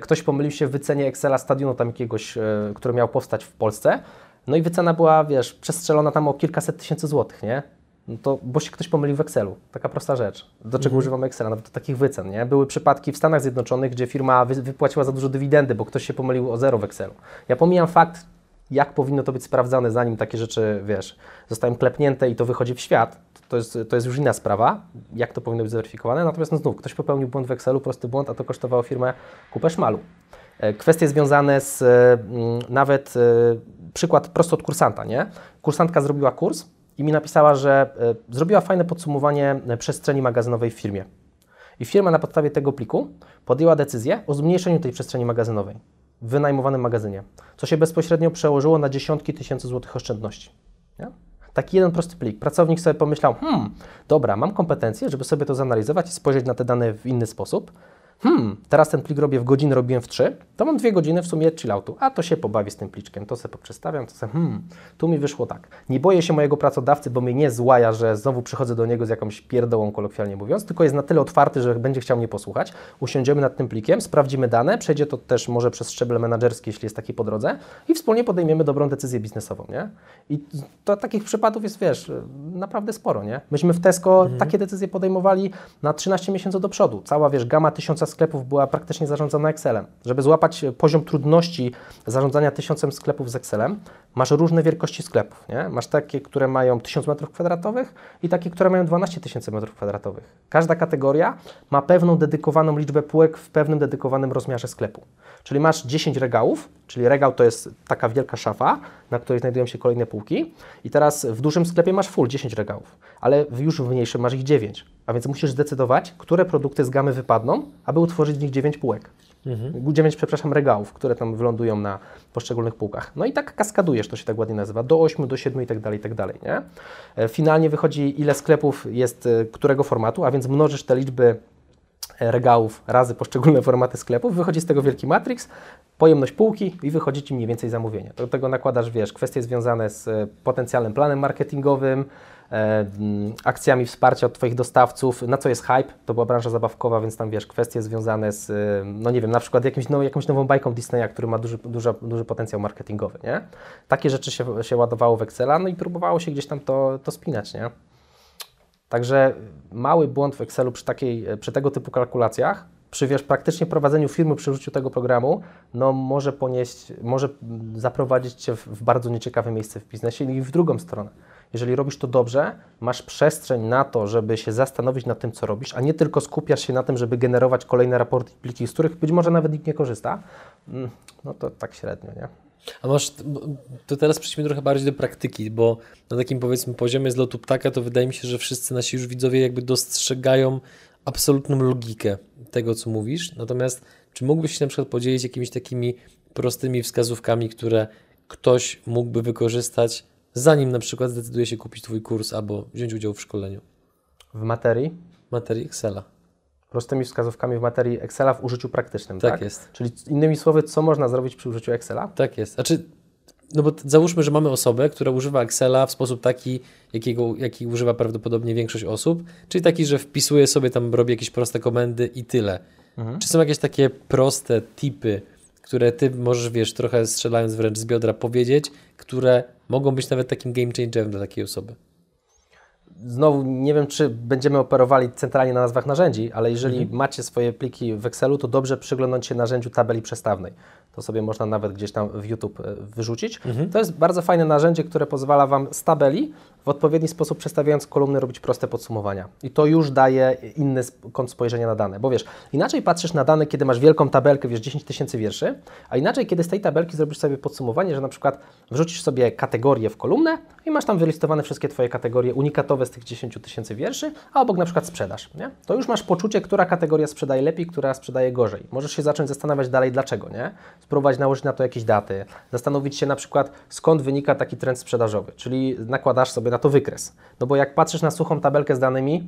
ktoś pomylił się w wycenie Excela stadionu tam jakiegoś, który miał powstać w Polsce, no i wycena była, wiesz, przestrzelona tam o kilkaset tysięcy złotych, nie? No to, bo się ktoś pomylił w Excelu. Taka prosta rzecz. Do czego używamy Excela? Nawet do takich wycen, nie? Były przypadki w Stanach Zjednoczonych, gdzie firma wy, wypłaciła za dużo dywidendy, bo ktoś się pomylił o zero w Excelu. Ja pomijam fakt, jak powinno to być sprawdzane, zanim takie rzeczy, wiesz, zostają klepnięte i to wychodzi w świat. To jest, to jest już inna sprawa, jak to powinno być zweryfikowane. Natomiast no znów, ktoś popełnił błąd w Excelu, prosty błąd, a to kosztowało firmę kupę szmalu. E, Kwestie związane z mm, nawet e, przykład prosto od kursanta, nie? Kursantka zrobiła kurs i mi napisała, że e, zrobiła fajne podsumowanie e, przestrzeni magazynowej w firmie. I firma na podstawie tego pliku podjęła decyzję o zmniejszeniu tej przestrzeni magazynowej w wynajmowanym magazynie, co się bezpośrednio przełożyło na dziesiątki tysięcy złotych oszczędności. Nie? Taki jeden prosty plik. Pracownik sobie pomyślał, hmm, dobra, mam kompetencje, żeby sobie to zanalizować i spojrzeć na te dane w inny sposób. Hmm, teraz ten plik robię w godzinę, robiłem w trzy, to mam dwie godziny w sumie chilloutu, a to się pobawi z tym pliczkiem, to sobie poprzestawiam, to sobie, hmm, tu mi wyszło tak. Nie boję się mojego pracodawcy, bo mnie nie złaja, że znowu przychodzę do niego z jakąś pierdołą, kolokwialnie mówiąc, tylko jest na tyle otwarty, że będzie chciał mnie posłuchać. Usiądziemy nad tym plikiem, sprawdzimy dane, przejdzie to też może przez szczeble menedżerskie, jeśli jest taki po drodze i wspólnie podejmiemy dobrą decyzję biznesową, nie? I to takich przypadków jest, wiesz, naprawdę sporo, nie? Myśmy w Tesco takie decyzje podejmowali na 13 miesięcy do przodu. Cała, wiesz, gama tysiąca sklepów była praktycznie zarządzana Excelem. Żeby złapać poziom trudności zarządzania tysiącem sklepów z Excelem, masz różne wielkości sklepów, nie? Masz takie, które mają 1000 m2 i takie, które mają 12 tysięcy m2. Każda kategoria ma pewną dedykowaną liczbę półek w pewnym dedykowanym rozmiarze sklepu. Czyli masz 10 regałów, czyli regał to jest taka wielka szafa, na której znajdują się kolejne półki i teraz w dużym sklepie masz full 10 regałów, ale już w mniejszym masz ich 9, a więc musisz zdecydować, które produkty z gamy wypadną, aby utworzyć w nich 9 półek. 9, przepraszam, regałów, które tam wylądują na poszczególnych półkach. No i tak kaskadujesz, to się tak ładnie nazywa, do 8, do 7 i tak dalej, i tak dalej, nie? E, Finalnie wychodzi, ile sklepów jest e, którego formatu, a więc mnożysz te liczby e, regałów razy poszczególne formaty sklepów, wychodzi z tego wielki matrix, pojemność półki i wychodzi Ci mniej więcej zamówienie. Do tego nakładasz, wiesz, kwestie związane z potencjalnym planem marketingowym, akcjami wsparcia od Twoich dostawców, na co jest hype, to była branża zabawkowa, więc tam, wiesz, kwestie związane z, e, no nie wiem, na przykład jakimś now, jakąś nową bajką Disneya, który ma duży, duży, duży potencjał marketingowy, nie? Takie rzeczy się, się ładowało w Excela, no i próbowało się gdzieś tam to, to spinać, nie? Także mały błąd w Excelu przy, takiej, przy tego typu kalkulacjach, przy wiesz, praktycznie prowadzeniu firmy przy użyciu tego programu, no może ponieść, może mm, zaprowadzić Cię w, w bardzo nieciekawe miejsce w biznesie i w drugą stronę. Jeżeli robisz to dobrze, masz przestrzeń na to, żeby się zastanowić nad tym, co robisz, a nie tylko skupiasz się na tym, żeby generować kolejne raporty i pliki, z których być może nawet nikt nie korzysta, mm, no to tak średnio, nie? A masz, to teraz przejdźmy trochę bardziej do praktyki, bo na takim powiedzmy poziomie z lotu ptaka to wydaje mi się, że wszyscy nasi już widzowie jakby dostrzegają absolutną logikę tego, co mówisz. Natomiast czy mógłbyś się na przykład podzielić jakimiś takimi prostymi wskazówkami, które ktoś mógłby wykorzystać, zanim na przykład zdecyduje się kupić Twój kurs albo wziąć udział w szkoleniu? W materii, Materii Excela. prostymi wskazówkami w materii Excela w użyciu praktycznym, Tak tak? jest. Czyli innymi słowy, co można zrobić przy użyciu Excela? Tak jest. Znaczy, no bo załóżmy, że mamy osobę, która używa Excela w sposób taki, jakiego, jaki używa prawdopodobnie większość osób, czyli taki, że wpisuje sobie tam, robi jakieś proste komendy i tyle. Mhm. Czy są jakieś takie proste tipy, które ty możesz, wiesz, trochę strzelając wręcz z biodra powiedzieć, które mogą być nawet takim game changerem dla takiej osoby? Znowu nie wiem, czy będziemy operowali centralnie na nazwach narzędzi, ale jeżeli mhm. macie swoje pliki w Excelu, to dobrze przyglądać się narzędziu tabeli przestawnej. To sobie można nawet gdzieś tam w YouTube e, wyrzucić. Mhm. To jest bardzo fajne narzędzie, które pozwala Wam z tabeli w odpowiedni sposób przestawiając kolumny robić proste podsumowania. I to już daje inny kąt spojrzenia na dane. Bo wiesz, inaczej patrzysz na dane, kiedy masz wielką tabelkę, wiesz, 10 tysięcy wierszy, a inaczej, kiedy z tej tabelki zrobisz sobie podsumowanie, że na przykład wrzucisz sobie kategorię w kolumnę i masz tam wylistowane wszystkie Twoje kategorie unikatowe z tych 10 tysięcy wierszy, a obok na przykład sprzedaż. Nie? To już masz poczucie, która kategoria sprzedaje lepiej, która sprzedaje gorzej. Możesz się zacząć zastanawiać dalej, dlaczego, nie? Spróbować nałożyć na to jakieś daty, zastanowić się na przykład, skąd wynika taki trend sprzedażowy, czyli nakładasz sobie na to wykres. No bo jak patrzysz na suchą tabelkę z danymi,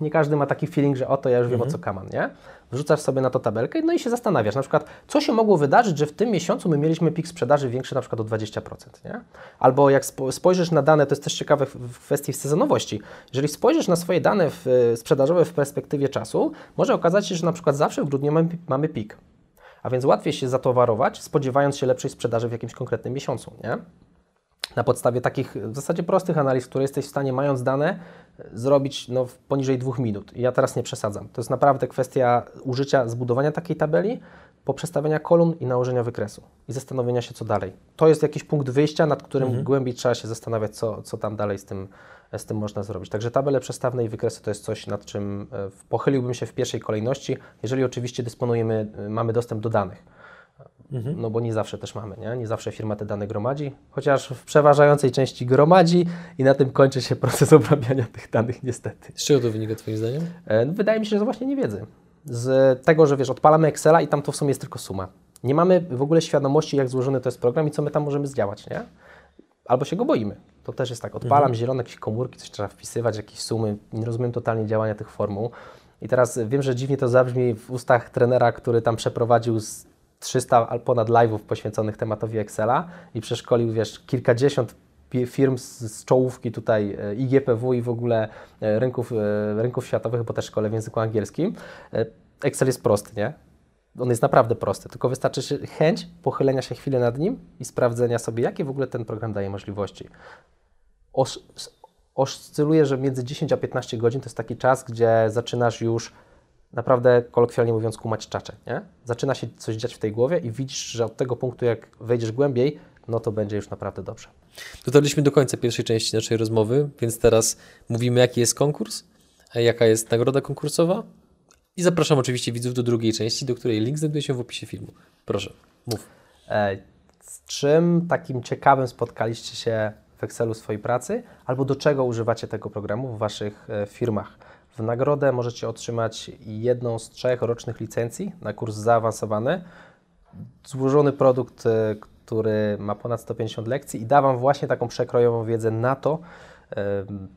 nie każdy ma taki feeling, że oto ja już wiem mhm. o co kaman, nie? Wrzucasz sobie na to tabelkę no i się zastanawiasz, na przykład, co się mogło wydarzyć, że w tym miesiącu my mieliśmy pik sprzedaży większy na przykład o 20%, nie? Albo jak spojrzysz na dane, to jest też ciekawe w kwestii sezonowości, jeżeli spojrzysz na swoje dane w, sprzedażowe w perspektywie czasu, może okazać się, że na przykład zawsze w grudniu mamy, mamy pik. A więc łatwiej się zatowarować, spodziewając się lepszej sprzedaży w jakimś konkretnym miesiącu, nie? Na podstawie takich w zasadzie prostych analiz, które jesteś w stanie, mając dane, zrobić no, poniżej dwóch minut. Ja teraz nie przesadzam. To jest naprawdę kwestia użycia, zbudowania takiej tabeli, poprzestawienia kolumn i nałożenia wykresu i zastanowienia się, co dalej. To jest jakiś punkt wyjścia, nad którym mhm. głębiej trzeba się zastanawiać, co, co tam dalej z tym, z tym można zrobić. Także tabele przestawne i wykresy to jest coś, nad czym e, pochyliłbym się w pierwszej kolejności, jeżeli oczywiście dysponujemy, e, mamy dostęp do danych Mhm. No bo nie zawsze też mamy, nie? nie zawsze firma te dane gromadzi, chociaż w przeważającej części gromadzi i na tym kończy się proces obrabiania tych danych niestety. Z czego to wynika Twoim zdaniem? E, no, wydaje mi się, że właśnie niewiedzy. Z tego, że wiesz, odpalamy Excela i tam to w sumie jest tylko suma. Nie mamy w ogóle świadomości, jak złożony to jest program i co my tam możemy zdziałać, nie? Albo się go boimy. To też jest tak, odpalam mhm. zielone jakieś komórki, coś trzeba wpisywać, jakieś sumy, nie rozumiem totalnie działania tych formuł. I teraz wiem, że dziwnie to zabrzmi w ustach trenera, który tam przeprowadził z 300 ponad live'ów poświęconych tematowi Excela i przeszkolił, wiesz, kilkadziesiąt firm z, czołówki tutaj e, IGPW i w ogóle e, rynków, e, rynków światowych, bo też szkole w języku angielskim. Excel jest prosty, nie? On jest naprawdę prosty, tylko wystarczy chęć pochylenia się chwilę nad nim i sprawdzenia sobie, jakie w ogóle ten program daje możliwości. Os oscyluje, że między 10 a 15 godzin to jest taki czas, gdzie zaczynasz już naprawdę, kolokwialnie mówiąc, kumać czacze, nie? Zaczyna się coś dziać w tej głowie i widzisz, że od tego punktu, jak wejdziesz głębiej, no to będzie już naprawdę dobrze. Dotarliśmy do końca pierwszej części naszej rozmowy, więc teraz mówimy, jaki jest konkurs, jaka jest nagroda konkursowa i zapraszam oczywiście widzów do drugiej części, do której link znajduje się w opisie filmu. Proszę, mów. E, z czym takim ciekawym spotkaliście się w Excelu swojej pracy, albo do czego używacie tego programu w Waszych e, firmach? W nagrodę możecie otrzymać jedną z trzech rocznych licencji na kurs zaawansowany. Złożony produkt, e, który ma ponad 150 lekcji i da Wam właśnie taką przekrojową wiedzę na to,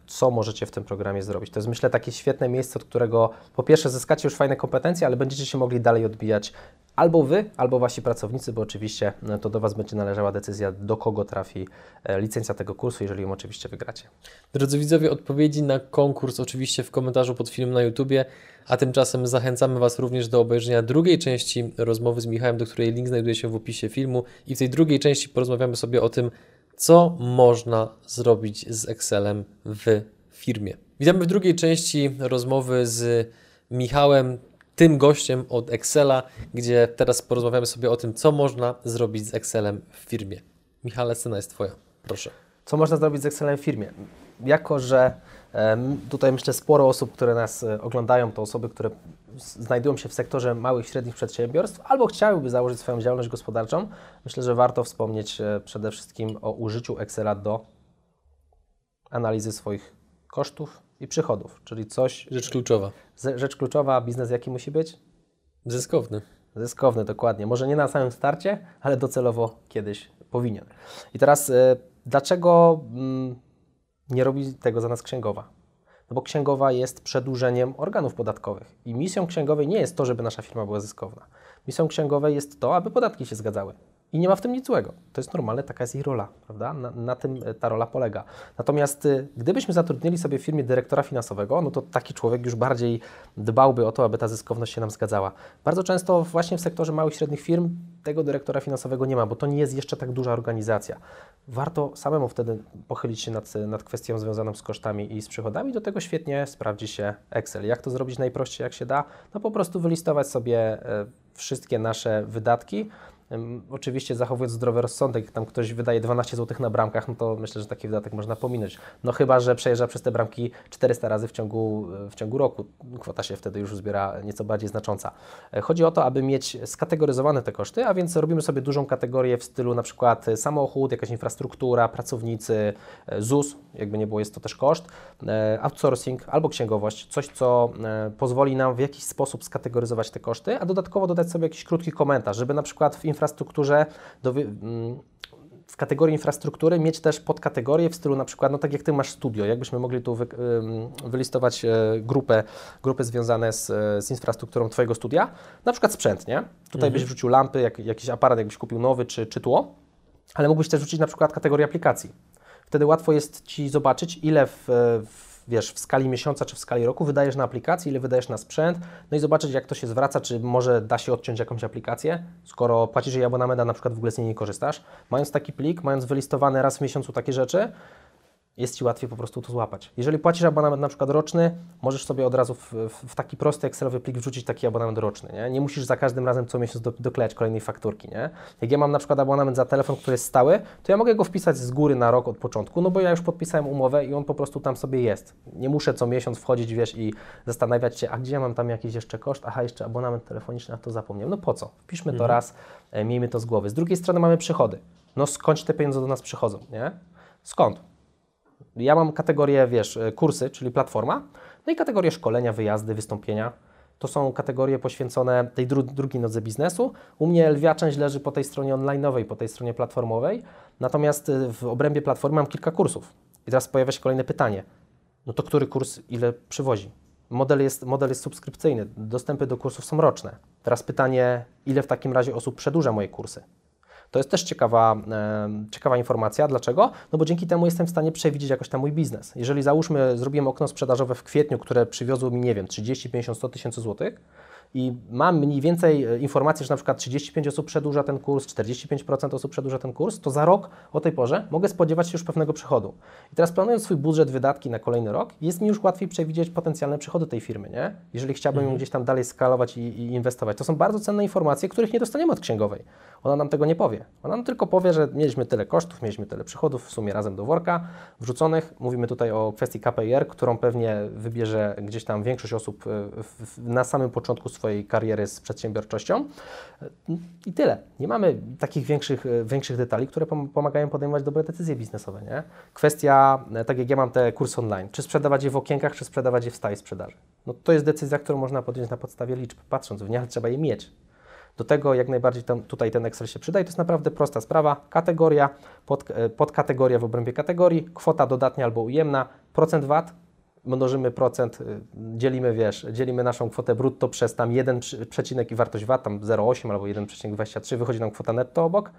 co możecie w tym programie zrobić. To jest myślę takie świetne miejsce, od którego po pierwsze zyskacie już fajne kompetencje, ale będziecie się mogli dalej odbijać albo Wy, albo Wasi pracownicy, bo oczywiście e, to do Was będzie należała decyzja, do kogo trafi e, licencja tego kursu, jeżeli ją oczywiście wygracie. Drodzy widzowie, odpowiedzi na konkurs oczywiście w komentarzu pod filmem na YouTubie, a tymczasem zachęcamy Was również do obejrzenia drugiej części rozmowy z Michałem, do której link znajduje się w opisie filmu i w tej drugiej części porozmawiamy sobie o tym, co można zrobić z Excelem w firmie. Witamy w drugiej części rozmowy z Michałem, tym gościem od Excela, gdzie teraz porozmawiamy sobie o tym, co można zrobić z Excelem w firmie. Michale, scena jest Twoja. Proszę. Co można zrobić z Excelem w firmie? Jako, że Tutaj myślę sporo osób, które nas e, oglądają, to osoby, które znajdują się w sektorze małych i średnich przedsiębiorstw albo chciałyby założyć swoją działalność gospodarczą. Myślę, że warto wspomnieć e, przede wszystkim o użyciu Excela do analizy swoich kosztów i przychodów, czyli coś... Rzecz kluczowa. Rzecz kluczowa, biznes jaki musi być? Zyskowny. Zyskowny, dokładnie. Może nie na samym starcie, ale docelowo kiedyś powinien. I teraz e, dlaczego... Mm, nie robi tego za nas księgowa. No bo księgowa jest przedłużeniem organów podatkowych. I misją księgowej nie jest to, żeby nasza firma była zyskowna. Misją księgowej jest to, aby podatki się zgadzały. I nie ma w tym nic złego. To jest normalne, taka jest jej rola, prawda? Na, na, tym e, ta rola polega. Natomiast y, gdybyśmy zatrudnili sobie w firmie dyrektora finansowego, no to taki człowiek już bardziej dbałby o to, aby ta zyskowność się nam zgadzała. Bardzo często właśnie w sektorze małych i średnich firm tego dyrektora finansowego nie ma, bo to nie jest jeszcze tak duża organizacja. Warto samemu wtedy pochylić się nad, nad kwestią związaną z kosztami i z przychodami. Do tego świetnie sprawdzi się Excel. Jak to zrobić najprościej, jak się da? No po prostu wylistować sobie e, wszystkie nasze wydatki, Oczywiście zachowując zdrowy rozsądek, jak tam ktoś wydaje 12 zł na bramkach, no to myślę, że taki wydatek można pominąć. No chyba, że przejeżdża przez te bramki 400 razy w ciągu, w ciągu roku. Kwota się wtedy już zbiera nieco bardziej znacząca. E, chodzi o to, aby mieć skategoryzowane te koszty, a więc robimy sobie dużą kategorię w stylu na przykład samochód, jakaś infrastruktura, pracownicy, e, ZUS, jakby nie było, jest to też koszt, e, outsourcing albo księgowość, coś, co pozwoli nam w jakiś sposób skategoryzować te koszty, a dodatkowo dodać sobie jakiś krótki komentarz, żeby na przykład w infrastrukturze infrastrukturze, do, mm, w kategorii infrastruktury mieć też podkategorie w stylu na przykład, no tak jak Ty masz studio, jakbyśmy mogli tu wy, wylistować e, grupę, grupy związane z, z infrastrukturą Twojego studia, na przykład sprzęt, nie? Tutaj mhm. byś wrzucił lampy, jak, jakiś aparat jakbyś kupił nowy, czy, czy tło, ale mógłbyś też wrzucić na przykład kategorię aplikacji. Wtedy łatwo jest Ci zobaczyć, ile w, w wiesz, w skali miesiąca czy w skali roku wydajesz na aplikację, ile wydajesz na sprzęt, no i zobaczyć, jak to się zwraca, czy może da się odciąć jakąś aplikację, skoro płacisz jej abonament, a na przykład w ogóle z niej nie korzystasz. Mając taki plik, mając wylistowane raz w miesiącu takie rzeczy, jest Ci łatwiej po prostu to złapać. Jeżeli płacisz abonament na przykład roczny, możesz sobie od razu w, w taki prosty Excelowy plik wrzucić taki abonament roczny. Nie, nie musisz za każdym razem co miesiąc do, doklejać kolejnej fakturki. Nie? Jak ja mam na przykład abonament za telefon, który jest stały, to ja mogę go wpisać z góry na rok od początku, no bo ja już podpisałem umowę i on po prostu tam sobie jest. Nie muszę co miesiąc wchodzić, wiesz, i zastanawiać się, a gdzie ja mam tam jakiś jeszcze koszt? Aha, jeszcze abonament telefoniczny, a to zapomniałem. No po co? Wpiszmy to mhm. raz, e, miejmy to z głowy. Z drugiej strony mamy przychody. No skąd te pieniądze do nas przychodzą, nie? Skąd? Ja mam kategorię, wiesz, e, kursy, czyli platforma, no i kategorię szkolenia, wyjazdy, wystąpienia. To są kategorie poświęcone tej dru drugiej nodze biznesu. U mnie lwia część leży po tej stronie online'owej, po tej stronie platformowej, natomiast e, w obrębie platformy mam kilka kursów. I teraz pojawia się kolejne pytanie. No to który kurs ile przywozi? Model jest, model jest subskrypcyjny, dostępy do kursów są roczne. Teraz pytanie, ile w takim razie osób przedłuża moje kursy? To jest też ciekawa, e, ciekawa informacja. Dlaczego? No bo dzięki temu jestem w stanie przewidzieć jakoś tam mój biznes. Jeżeli załóżmy, zrobiłem okno sprzedażowe w kwietniu, które przywiozło mi, nie wiem, 30, 50, 100 tysięcy złotych, i mam mniej więcej e, informacji, że na przykład 35 osób przedłuża ten kurs, 45% osób przedłuża ten kurs, to za rok o tej porze mogę spodziewać się już pewnego przychodu. I teraz planując swój budżet wydatki na kolejny rok, jest mi już łatwiej przewidzieć potencjalne przychody tej firmy, nie? Jeżeli chciałbym mhm. ją gdzieś tam dalej skalować i, i, inwestować. To są bardzo cenne informacje, których nie dostaniemy od księgowej. Ona nam tego nie powie. Ona nam tylko powie, że mieliśmy tyle kosztów, mieliśmy tyle przychodów, w sumie razem do worka wrzuconych. Mówimy tutaj o kwestii KPIR, którą pewnie wybierze gdzieś tam większość osób e, na samym początku swojej kariery z przedsiębiorczością. I tyle. Nie mamy takich większych, większych detali, które pomagają podejmować dobre decyzje biznesowe. Nie? Kwestia, tak jak ja mam te kursy online, czy sprzedawać je w okienkach, czy sprzedawać je w stałej sprzedaży. No to jest decyzja, którą można podjąć na podstawie liczb. Patrząc w nie, trzeba je mieć. Do tego jak najbardziej tam, tutaj ten Excel się przyda i to jest naprawdę prosta sprawa. Kategoria, pod, e, podkategoria w obrębie kategorii, kwota dodatnia albo ujemna, procent VAT, mnożymy procent, y, dzielimy, wiesz, dzielimy naszą kwotę brutto przez tam 1 przecinek i wartość VAT, tam 0,8 albo 1,23, wychodzi nam kwota netto obok.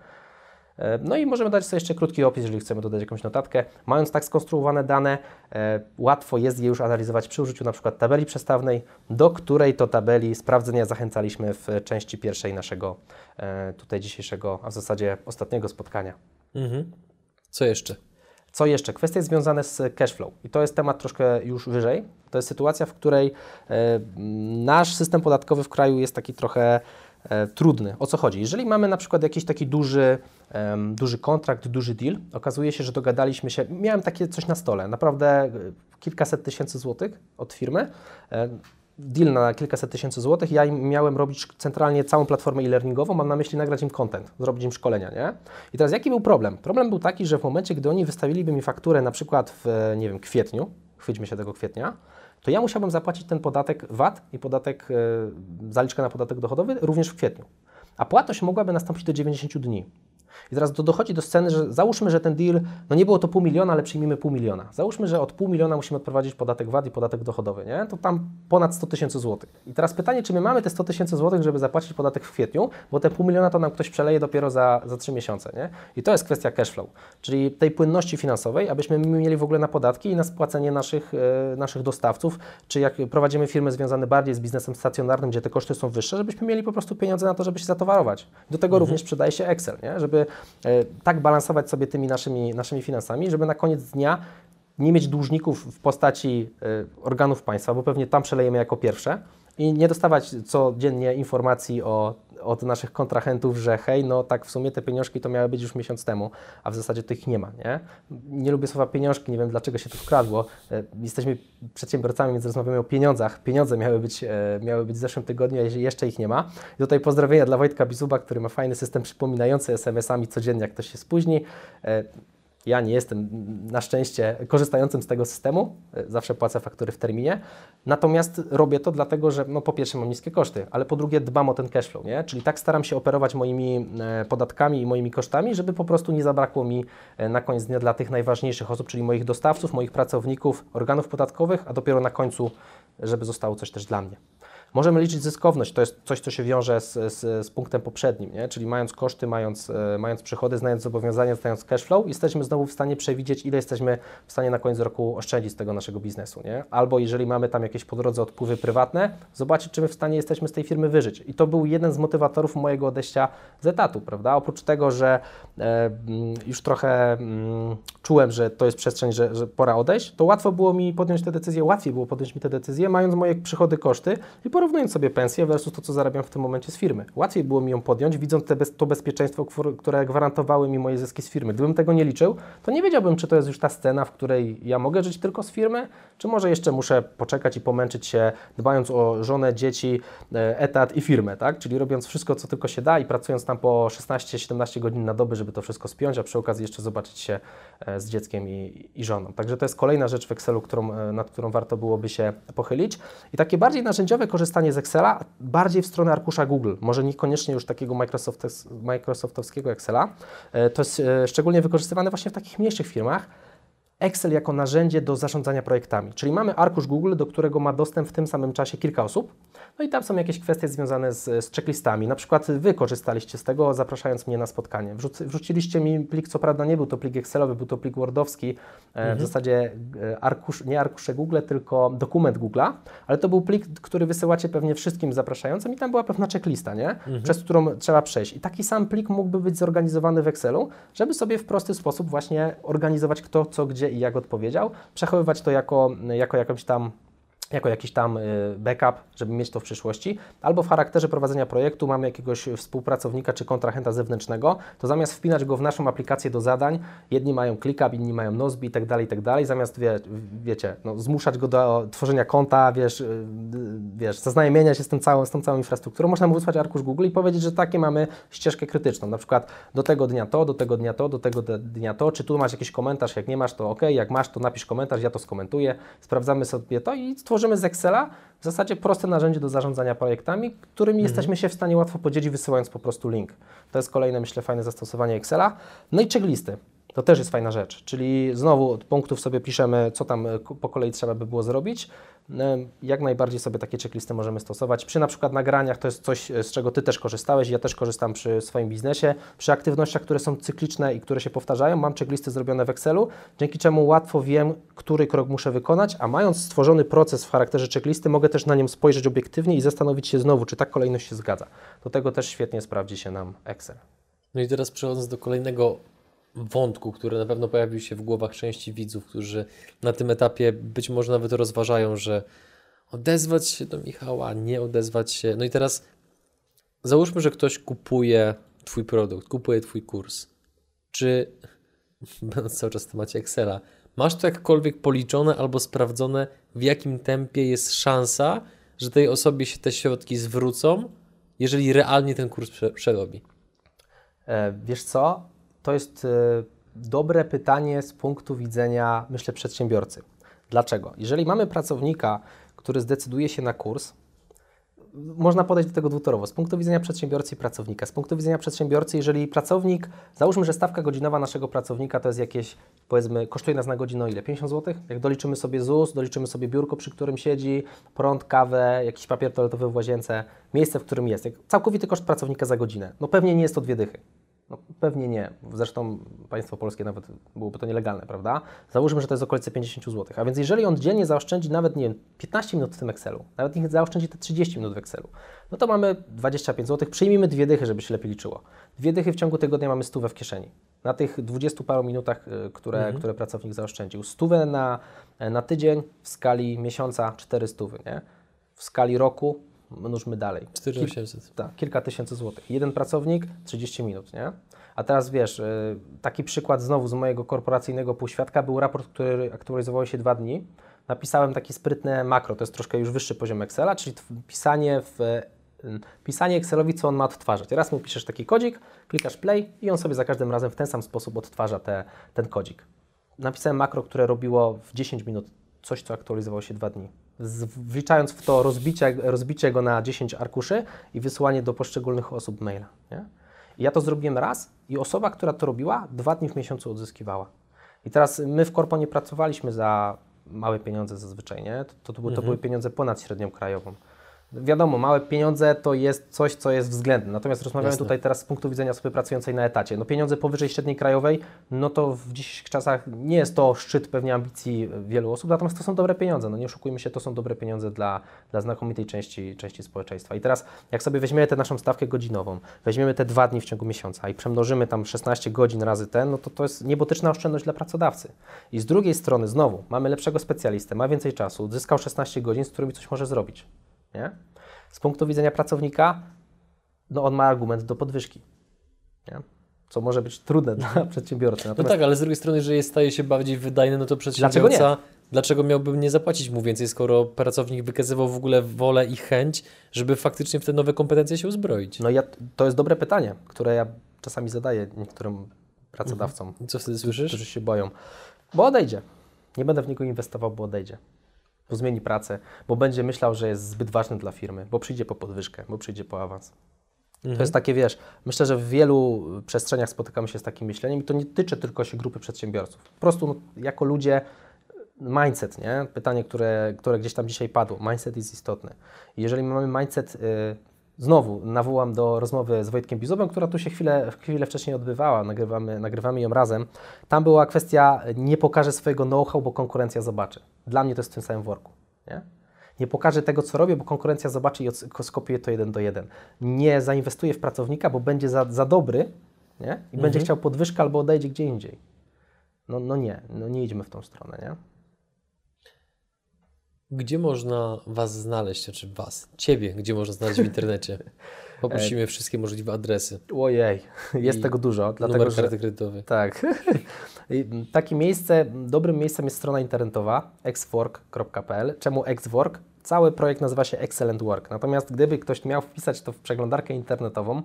E, no i możemy dać sobie jeszcze krótki opis, jeżeli chcemy dodać jakąś notatkę. Mając tak skonstruowane dane, e, łatwo jest je już analizować przy użyciu na przykład tabeli przestawnej, do której to tabeli sprawdzenia zachęcaliśmy w części pierwszej naszego e, tutaj dzisiejszego, a w zasadzie ostatniego spotkania. Mhm. Co jeszcze? Co jeszcze? Kwestie związane z cashflow. I to jest temat troszkę już wyżej. To jest sytuacja, w której e, nasz system podatkowy w kraju jest taki trochę e, trudny. O co chodzi? Jeżeli mamy na przykład jakiś taki duży, duży kontrakt, duży deal, okazuje się, że dogadaliśmy się, miałem takie coś na stole, naprawdę e, kilkaset tysięcy złotych od firmy, deal na kilkaset tysięcy złotych. Ja miałem robić centralnie całą platformę e-learningową, mam na myśli nagrać im content, zrobić im szkolenia, nie? I teraz jaki był problem? Problem był taki, że w momencie, gdy oni wystawiliby mi fakturę na przykład w, nie wiem, kwietniu, chwyćmy się tego kwietnia, to ja musiałbym zapłacić ten podatek VAT i podatek, yy, zaliczkę na podatek dochodowy również w kwietniu. A płatność mogłaby nastąpić do 90 dni. I teraz do, dochodzi do sceny, że załóżmy, że ten deal, no nie było to pół miliona, ale przyjmijmy pół miliona. Załóżmy, że od pół miliona musimy odprowadzić podatek VAT i podatek dochodowy, nie? To tam ponad 100 tysięcy złotych. I teraz pytanie, czy my mamy te 100 tysięcy złotych, żeby zapłacić podatek w kwietniu, bo te pół miliona to nam ktoś przeleje dopiero za, za 3 miesiące, nie? I to jest kwestia cashflow, czyli tej płynności finansowej, abyśmy mieli w ogóle na podatki i na spłacenie naszych, e, naszych dostawców, czy jak prowadzimy firmy związane bardziej z biznesem stacjonarnym, gdzie te koszty są wyższe, żebyśmy mieli po prostu pieniądze na to, żeby się zatowarować. Do tego mhm. również przydaje się Excel, nie? żeby e, tak balansować sobie tymi naszymi, naszymi finansami, żeby na koniec dnia nie mieć dłużników w postaci e, organów państwa, bo pewnie tam przelejemy jako pierwsze i nie dostawać codziennie informacji o od naszych kontrahentów, że hej, no tak w sumie te pieniążki to miały być już miesiąc temu, a w zasadzie tych nie ma, nie? Nie lubię słowa pieniążki, nie wiem dlaczego się to wkradło. E, jesteśmy przedsiębiorcami, więc rozmawiamy o pieniądzach. Pieniądze miały być, e, miały być w zeszłym tygodniu, a jeszcze ich nie ma. I tutaj pozdrowienia dla Wojtka Bizuba, który ma fajny system przypominający SMS-ami codziennie, jak ktoś się spóźni. E, ja nie jestem na szczęście korzystającym z tego systemu, zawsze płacę faktury w terminie, natomiast robię to dlatego, że no, po pierwsze mam niskie koszty, ale po drugie dbam o ten cashflow, nie? czyli tak staram się operować moimi e, podatkami i moimi kosztami, żeby po prostu nie zabrakło mi e, na koniec dnia dla tych najważniejszych osób, czyli moich dostawców, moich pracowników, organów podatkowych, a dopiero na końcu, żeby zostało coś też dla mnie. Możemy liczyć zyskowność, to jest coś, co się wiąże z, z, z punktem poprzednim, nie? czyli mając koszty, mając, e, mając przychody, znając zobowiązania, znając cash flow, jesteśmy znowu w stanie przewidzieć, ile jesteśmy w stanie na koniec roku oszczędzić z tego naszego biznesu. Nie? Albo jeżeli mamy tam jakieś po drodze odpływy prywatne, zobaczyć, czy my w stanie jesteśmy z tej firmy wyżyć. I to był jeden z motywatorów mojego odejścia z etatu, prawda? Oprócz tego, że e, mm, już trochę mm, czułem, że to jest przestrzeń, że, że pora odejść, to łatwo było mi podjąć tę decyzję, łatwiej było podjąć mi tę decyzję, mając moje przychody, koszty i po porównując sobie pensję versus to, co zarabiam w tym momencie z firmy. Łatwiej było mi ją podjąć, widząc bez, to bezpieczeństwo, które gwarantowały mi moje zyski z firmy. Gdybym tego nie liczył, to nie wiedziałbym, czy to jest już ta scena, w której ja mogę żyć tylko z firmy, czy może jeszcze muszę poczekać i pomęczyć się, dbając o żonę, dzieci, e, etat i firmę, tak? Czyli robiąc wszystko, co tylko się da i pracując tam po 16-17 godzin na dobę, żeby to wszystko spiąć, a przy okazji jeszcze zobaczyć się e, z dzieckiem i, i żoną. Także to jest kolejna rzecz w Excelu, którą, e, nad którą warto byłoby się pochylić. I takie bardziej narzędziowe korzystanie z Excela, bardziej w stronę arkusza Google, może niekoniecznie już takiego Microsoftowskiego Excela. To jest szczególnie wykorzystywane właśnie w takich mniejszych firmach, Excel jako narzędzie do zarządzania projektami. Czyli mamy arkusz Google, do którego ma dostęp w tym samym czasie kilka osób. No i tam są jakieś kwestie związane z, z checklistami. Na przykład Wy korzystaliście z tego, zapraszając mnie na spotkanie. Wrzuc, wrzuciliście mi plik, co prawda nie był to plik Excelowy, był to plik Wordowski, e, mhm. w zasadzie e, arkusz, nie arkusze Google, tylko dokument Google'a, ale to był plik, który wysyłacie pewnie wszystkim zapraszającym i tam była pewna checklista, nie? Mhm. przez którą trzeba przejść. I taki sam plik mógłby być zorganizowany w Excelu, żeby sobie w prosty sposób właśnie organizować kto, co, gdzie i jak odpowiedział, przechowywać to jako, jako jakąś tam jako jakiś tam y, backup, żeby mieć to w przyszłości, albo w charakterze prowadzenia projektu mamy jakiegoś współpracownika czy kontrahenta zewnętrznego, to zamiast wpinać go w naszą aplikację do zadań, jedni mają ClickUp, inni mają Nozbi i tak dalej, i tak dalej, zamiast wie, wiecie, no, zmuszać go do tworzenia konta, wiesz, y, wiesz zaznajomienia się z, tym całą, z tą całą infrastrukturą, można mu wysłać arkusz Google i powiedzieć, że takie mamy ścieżkę krytyczną, na przykład do tego dnia to, do tego dnia to, do tego dnia to, czy tu masz jakiś komentarz, jak nie masz, to ok, jak masz, to napisz komentarz, ja to skomentuję, sprawdzamy sobie to i stworzymy tworzymy z Excela w zasadzie proste narzędzie do zarządzania projektami, którymi mhm. jesteśmy się w stanie łatwo podzielić, wysyłając po prostu link. To jest kolejne, myślę, fajne zastosowanie Excela. No i checklisty. To też jest fajna rzecz, czyli znowu od punktów sobie piszemy, co tam e, po kolei trzeba by było zrobić. E, jak najbardziej sobie takie checklisty możemy stosować. Przy na przykład nagraniach to jest coś, e, z czego Ty też korzystałeś, ja też korzystam przy swoim biznesie. Przy aktywnościach, które są cykliczne i które się powtarzają, mam checklisty zrobione w Excelu, dzięki czemu łatwo wiem, który krok muszę wykonać, a mając stworzony proces w charakterze checklisty, mogę też na nim spojrzeć obiektywnie i zastanowić się znowu, czy ta kolejność się zgadza. Do tego też świetnie sprawdzi się nam Excel. No i teraz przechodząc do kolejnego wątku, który na pewno pojawił się w głowach części widzów, którzy na tym etapie być może nawet rozważają, że odezwać się do Michała, nie odezwać się. No i teraz załóżmy, że ktoś kupuje Twój produkt, kupuje Twój kurs. Czy, będąc cały czas w temacie Excela, masz to jakkolwiek policzone albo sprawdzone, w jakim tempie jest szansa, że tej osobie się te środki zwrócą, jeżeli realnie ten kurs przerobi? E, wiesz co? To jest e, dobre pytanie z punktu widzenia, myślę, przedsiębiorcy. Dlaczego? Jeżeli mamy pracownika, który zdecyduje się na kurs, można podejść do tego dwutorowo. Z punktu widzenia przedsiębiorcy i pracownika. Z punktu widzenia przedsiębiorcy, jeżeli pracownik, załóżmy, że stawka godzinowa naszego pracownika to jest jakieś, powiedzmy, kosztuje nas na godzinę ile? 50 zł? Jak doliczymy sobie ZUS, doliczymy sobie biurko, przy którym siedzi, prąd, kawę, jakiś papier toaletowy w łazience, miejsce, w którym jest. Całkowity koszt pracownika za godzinę. No pewnie nie jest to dwie dychy. No, pewnie nie. Zresztą państwo polskie nawet byłoby to nielegalne, prawda? Załóżmy, że to jest okolice 50 zł. A więc jeżeli on dziennie zaoszczędzi nawet, nie wiem, 15 minut w tym Excelu, nawet niech zaoszczędzi te 30 minut w Excelu, no to mamy 25 zł. Przyjmijmy dwie dychy, żeby się lepiej liczyło. Dwie dychy w ciągu tygodnia mamy stówę w kieszeni. Na tych 20 paru minutach, y, które, mhm. które pracownik zaoszczędził. Stówę na, na tydzień w skali miesiąca 4 stówy, nie? W skali roku mnóżmy dalej. 4800. tak, kilka tysięcy złotych. Jeden pracownik, 30 minut, nie? A teraz wiesz, y, taki przykład znowu z mojego korporacyjnego półświadka był raport, który aktualizował się dwa dni. Napisałem takie sprytne makro, to jest troszkę już wyższy poziom Excela, czyli pisanie w pisanie Excelowi, co on ma odtwarzać. Raz mu piszesz taki kodzik, klikasz play i on sobie za każdym razem w ten sam sposób odtwarza te, ten kodzik. Napisałem makro, które robiło w 10 minut coś, co aktualizowało się dwa dni wliczając w to rozbicie, rozbicie go na 10 arkuszy i wysłanie do poszczególnych osób maila. Nie? I ja to zrobiłem raz i osoba, która to robiła, dwa dni w miesiącu odzyskiwała. I teraz my w Korpo nie pracowaliśmy za małe pieniądze zazwyczaj, nie? To, to, to, mhm. to były pieniądze ponad średnią krajową. Wiadomo, małe pieniądze to jest coś, co jest względne. Natomiast rozmawiamy Jasne. tutaj teraz z punktu widzenia osoby pracującej na etacie. No pieniądze powyżej średniej krajowej, no to w dzisiejszych czasach nie jest to szczyt pewnie ambicji wielu osób, natomiast to są dobre pieniądze. No nie oszukujmy się, to są dobre pieniądze dla, dla znakomitej części, części społeczeństwa. I teraz jak sobie weźmiemy tę naszą stawkę godzinową, weźmiemy te dwa dni w ciągu miesiąca i przemnożymy tam 16 godzin razy ten, no to to jest niebotyczna oszczędność dla pracodawcy. I z drugiej strony znowu mamy lepszego specjalistę, ma więcej czasu, zyskał 16 godzin, z którymi coś może zrobić. Nie? Z punktu widzenia pracownika, no on ma argument do podwyżki. Nie? Co może być trudne dla przedsiębiorcy. Natomiast... No tak, ale z drugiej strony, jeżeli staje się bardziej wydajny, no to przedsiębiorca. Dlaczego, nie? dlaczego miałbym nie zapłacić mu więcej, skoro pracownik wykazywał w ogóle wolę i chęć, żeby faktycznie w te nowe kompetencje się uzbroić? No ja, to jest dobre pytanie, które ja czasami zadaję niektórym pracodawcom. Mhm. Co wtedy słyszysz? Którzy się boją. Bo odejdzie. Nie będę w niego inwestował, bo odejdzie bo zmieni pracę, bo będzie myślał, że jest zbyt ważny dla firmy, bo przyjdzie po podwyżkę, bo przyjdzie po awans. Mhm. To jest takie, wiesz, myślę, że w wielu przestrzeniach spotykamy się z takim myśleniem i to nie tyczy tylko się grupy przedsiębiorców. Po prostu no, jako ludzie mindset, nie? Pytanie, które, które gdzieś tam dzisiaj padło. Mindset jest istotny. jeżeli mamy mindset y, Znowu nawołam do rozmowy z Wojtkiem Bizowem, która tu się chwilę, chwilę wcześniej odbywała, nagrywamy, nagrywamy ją razem. Tam była kwestia, nie pokażę swojego know-how, bo konkurencja zobaczy. Dla mnie to jest w tym samym worku. Nie? nie pokażę tego, co robię, bo konkurencja zobaczy i skopiuje to jeden do jeden. Nie zainwestuję w pracownika, bo będzie za, za dobry nie? i mhm. będzie chciał podwyżkę albo odejdzie gdzie indziej. No, no nie, no nie idźmy w tą stronę. Nie? Gdzie można Was znaleźć, czy znaczy Was, Ciebie, gdzie można znaleźć w internecie? Poprosimy wszystkie możliwe adresy. Ojej, jest I tego dużo. Dlatego, numer karty kredytowej. Tak. Takie miejsce, dobrym miejscem jest strona internetowa exwork.pl. Czemu exwork? Cały projekt nazywa się Excellent Work. Natomiast gdyby ktoś miał wpisać to w przeglądarkę internetową,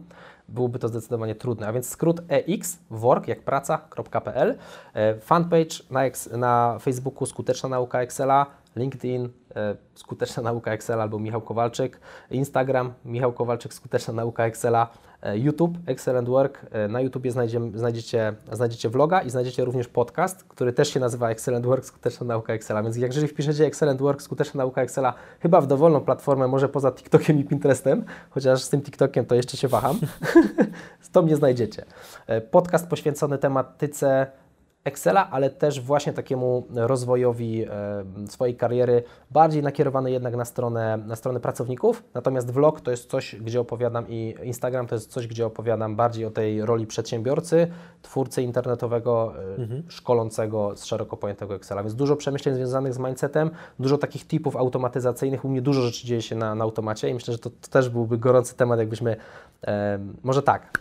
byłoby to zdecydowanie trudne. A więc skrót EX, work jak praca.pl, e, fanpage na, na Facebooku Skuteczna Nauka Excela, LinkedIn, e, Skuteczna Nauka Excela albo Michał Kowalczyk, Instagram, Michał Kowalczyk, Skuteczna Nauka Excela, YouTube, Excellent Work. E, na YouTube znajdziecie, znajdziecie vloga i znajdziecie również podcast, który też się nazywa Excellent Work, Skuteczna Nauka Excela. Więc jak jeżeli wpiszecie Excellent Work, Skuteczna Nauka Excela, chyba w dowolną platformę, może poza TikTokiem i Pinterestem, chociaż z tym TikTokiem to jeszcze się waham, to mnie znajdziecie. Podcast poświęcony tematyce Excela, ale też właśnie takiemu rozwojowi e, swojej kariery, bardziej nakierowany jednak na stronę, na stronę pracowników. Natomiast vlog to jest coś, gdzie opowiadam i Instagram to jest coś, gdzie opowiadam bardziej o tej roli przedsiębiorcy, twórcy internetowego, e, mhm. szkolącego z szeroko pojętego Excela. Więc dużo przemyśleń związanych z mindsetem, dużo takich tipów automatyzacyjnych. U mnie dużo rzeczy dzieje się na, na automacie i myślę, że to, to też byłby gorący temat, jakbyśmy, e, może tak,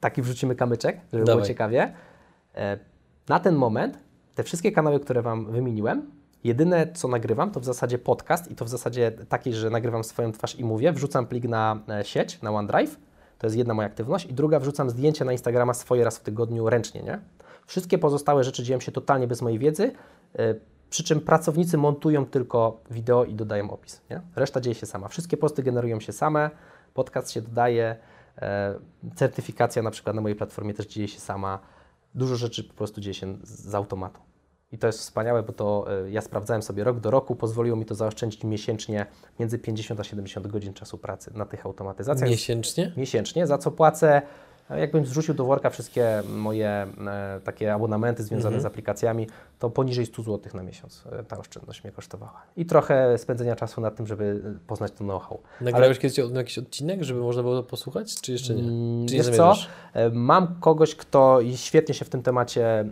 taki wrzucimy kamyczek, żeby Dawaj. było ciekawie. E, na ten moment te wszystkie kanały, które Wam wymieniłem, jedyne co nagrywam to w zasadzie podcast i to w zasadzie taki, że nagrywam swoją twarz i mówię, wrzucam plik na e, sieć, na OneDrive, to jest jedna moja aktywność i druga wrzucam zdjęcie na Instagrama swoje raz w tygodniu ręcznie, nie? Wszystkie pozostałe rzeczy dzieją się totalnie bez mojej wiedzy. E, przy czym pracownicy montują tylko wideo i dodają opis. Nie? Reszta dzieje się sama. Wszystkie posty generują się same, podcast się dodaje, e, certyfikacja na przykład na mojej platformie też dzieje się sama. Dużo rzeczy po prostu dzieje się z, automatu. I to jest wspaniałe, bo to e, ja sprawdzałem sobie rok do roku, pozwoliło mi to zaoszczędzić miesięcznie między 50 a 70 godzin czasu pracy na tych automatyzacjach. Miesięcznie? Miesięcznie, za co płacę Jakbym zrzucił do worka wszystkie moje e, takie abonamenty związane mhm. z aplikacjami, to poniżej 100 zł na miesiąc e, ta oszczędność mnie kosztowała. I trochę spędzenia czasu nad tym, żeby e, poznać to know-how. Nagrałeś Ale... kiedyś jakiś odcinek, żeby można było to posłuchać, czy jeszcze nie? Mm, czy nie co? Mam kogoś, kto świetnie się w tym temacie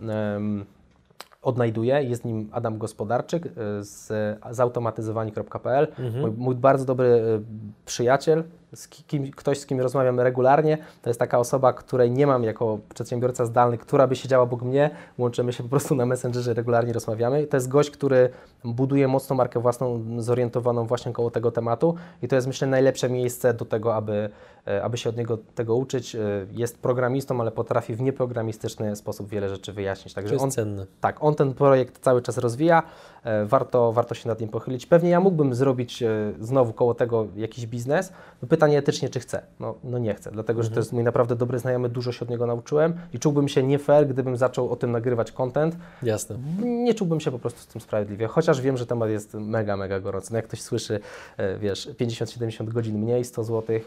odnajduje. Jest nim Adam Gospodarczyk z zautomatyzowani.pl. Mhm. Mój, mój, bardzo dobry przyjaciel, z kim, ktoś z kim rozmawiam regularnie. To jest taka osoba, której nie mam jako przedsiębiorca zdalny, która by siedziała obok mnie. Łączymy się po prostu na Messengerze, regularnie rozmawiamy. To jest gość, który buduje mocną markę własną, zorientowaną właśnie koło tego tematu i to jest myślę najlepsze miejsce do tego, aby, e, aby się od niego tego uczyć. E, jest programistą, ale potrafi w nieprogramistyczny sposób wiele rzeczy wyjaśnić. Także to jest on, cenne. Tak, on ten projekt cały czas rozwija. E, warto, warto się nad nim pochylić. Pewnie ja mógłbym zrobić znowu koło tego jakiś biznes. No pytanie etycznie, czy chcę? No, no nie chcę, dlatego że to mhm. jest mój naprawdę dobry znajomy, dużo się od niego nauczyłem i czułbym się nie fair, gdybym zaczął o tym nagrywać content. Jasne. Nie czułbym się po prostu z tym sprawiedliwie, chociaż wiem, że temat jest mega, mega gorący. No jak ktoś słyszy, e, wiesz, 50-70 godzin mniej, 100 zł,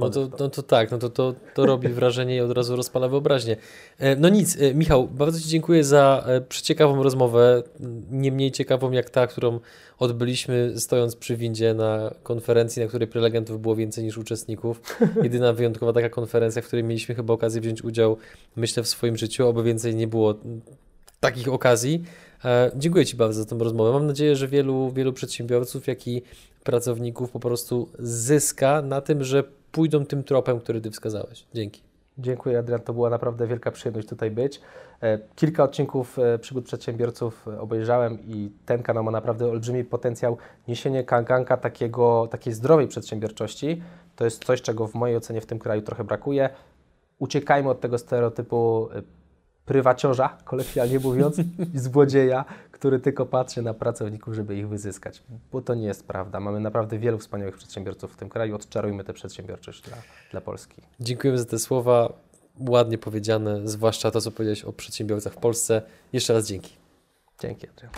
no to, no to tak, no to, to, to robi wrażenie i od razu rozpala wyobraźnię. E, no nic, e, Michał, bardzo Ci dziękuję za przeciekawą rozmowę, nie mniej ciekawą jak ta, którą odbyliśmy stojąc przy windzie na konferencji, na której prelegentów było więcej niż uczestników. Jedyna wyjątkowa taka konferencja, w której mieliśmy chyba okazję wziąć udział, myślę, w swoim życiu, oby więcej nie było takich okazji. E, dziękuję Ci bardzo za tę rozmowę. Mam nadzieję, że wielu, wielu przedsiębiorców, jak i pracowników po prostu zyska na tym, że pójdą tym tropem, który Ty wskazałeś. Dzięki. Dziękuję Adrian, to była naprawdę wielka przyjemność tutaj być. E, kilka odcinków e, przygód przedsiębiorców obejrzałem i ten kanał ma naprawdę olbrzymi potencjał niesienie kanganka takiego, takiej zdrowej przedsiębiorczości. To jest coś, czego w mojej ocenie w tym kraju trochę brakuje. Uciekajmy od tego stereotypu prywaciorza, kolekcjonalnie mówiąc, i złodzieja, który tylko patrzy na pracowników, żeby ich wyzyskać. Bo to nie jest prawda. Mamy naprawdę wielu wspaniałych przedsiębiorców w tym kraju. Odczarujmy tę przedsiębiorczość dla, dla Polski. Dziękujemy za te słowa. Ładnie powiedziane, zwłaszcza to, co powiedziałeś o przedsiębiorcach w Polsce. Jeszcze raz dzięki. Dzięki, Adrian.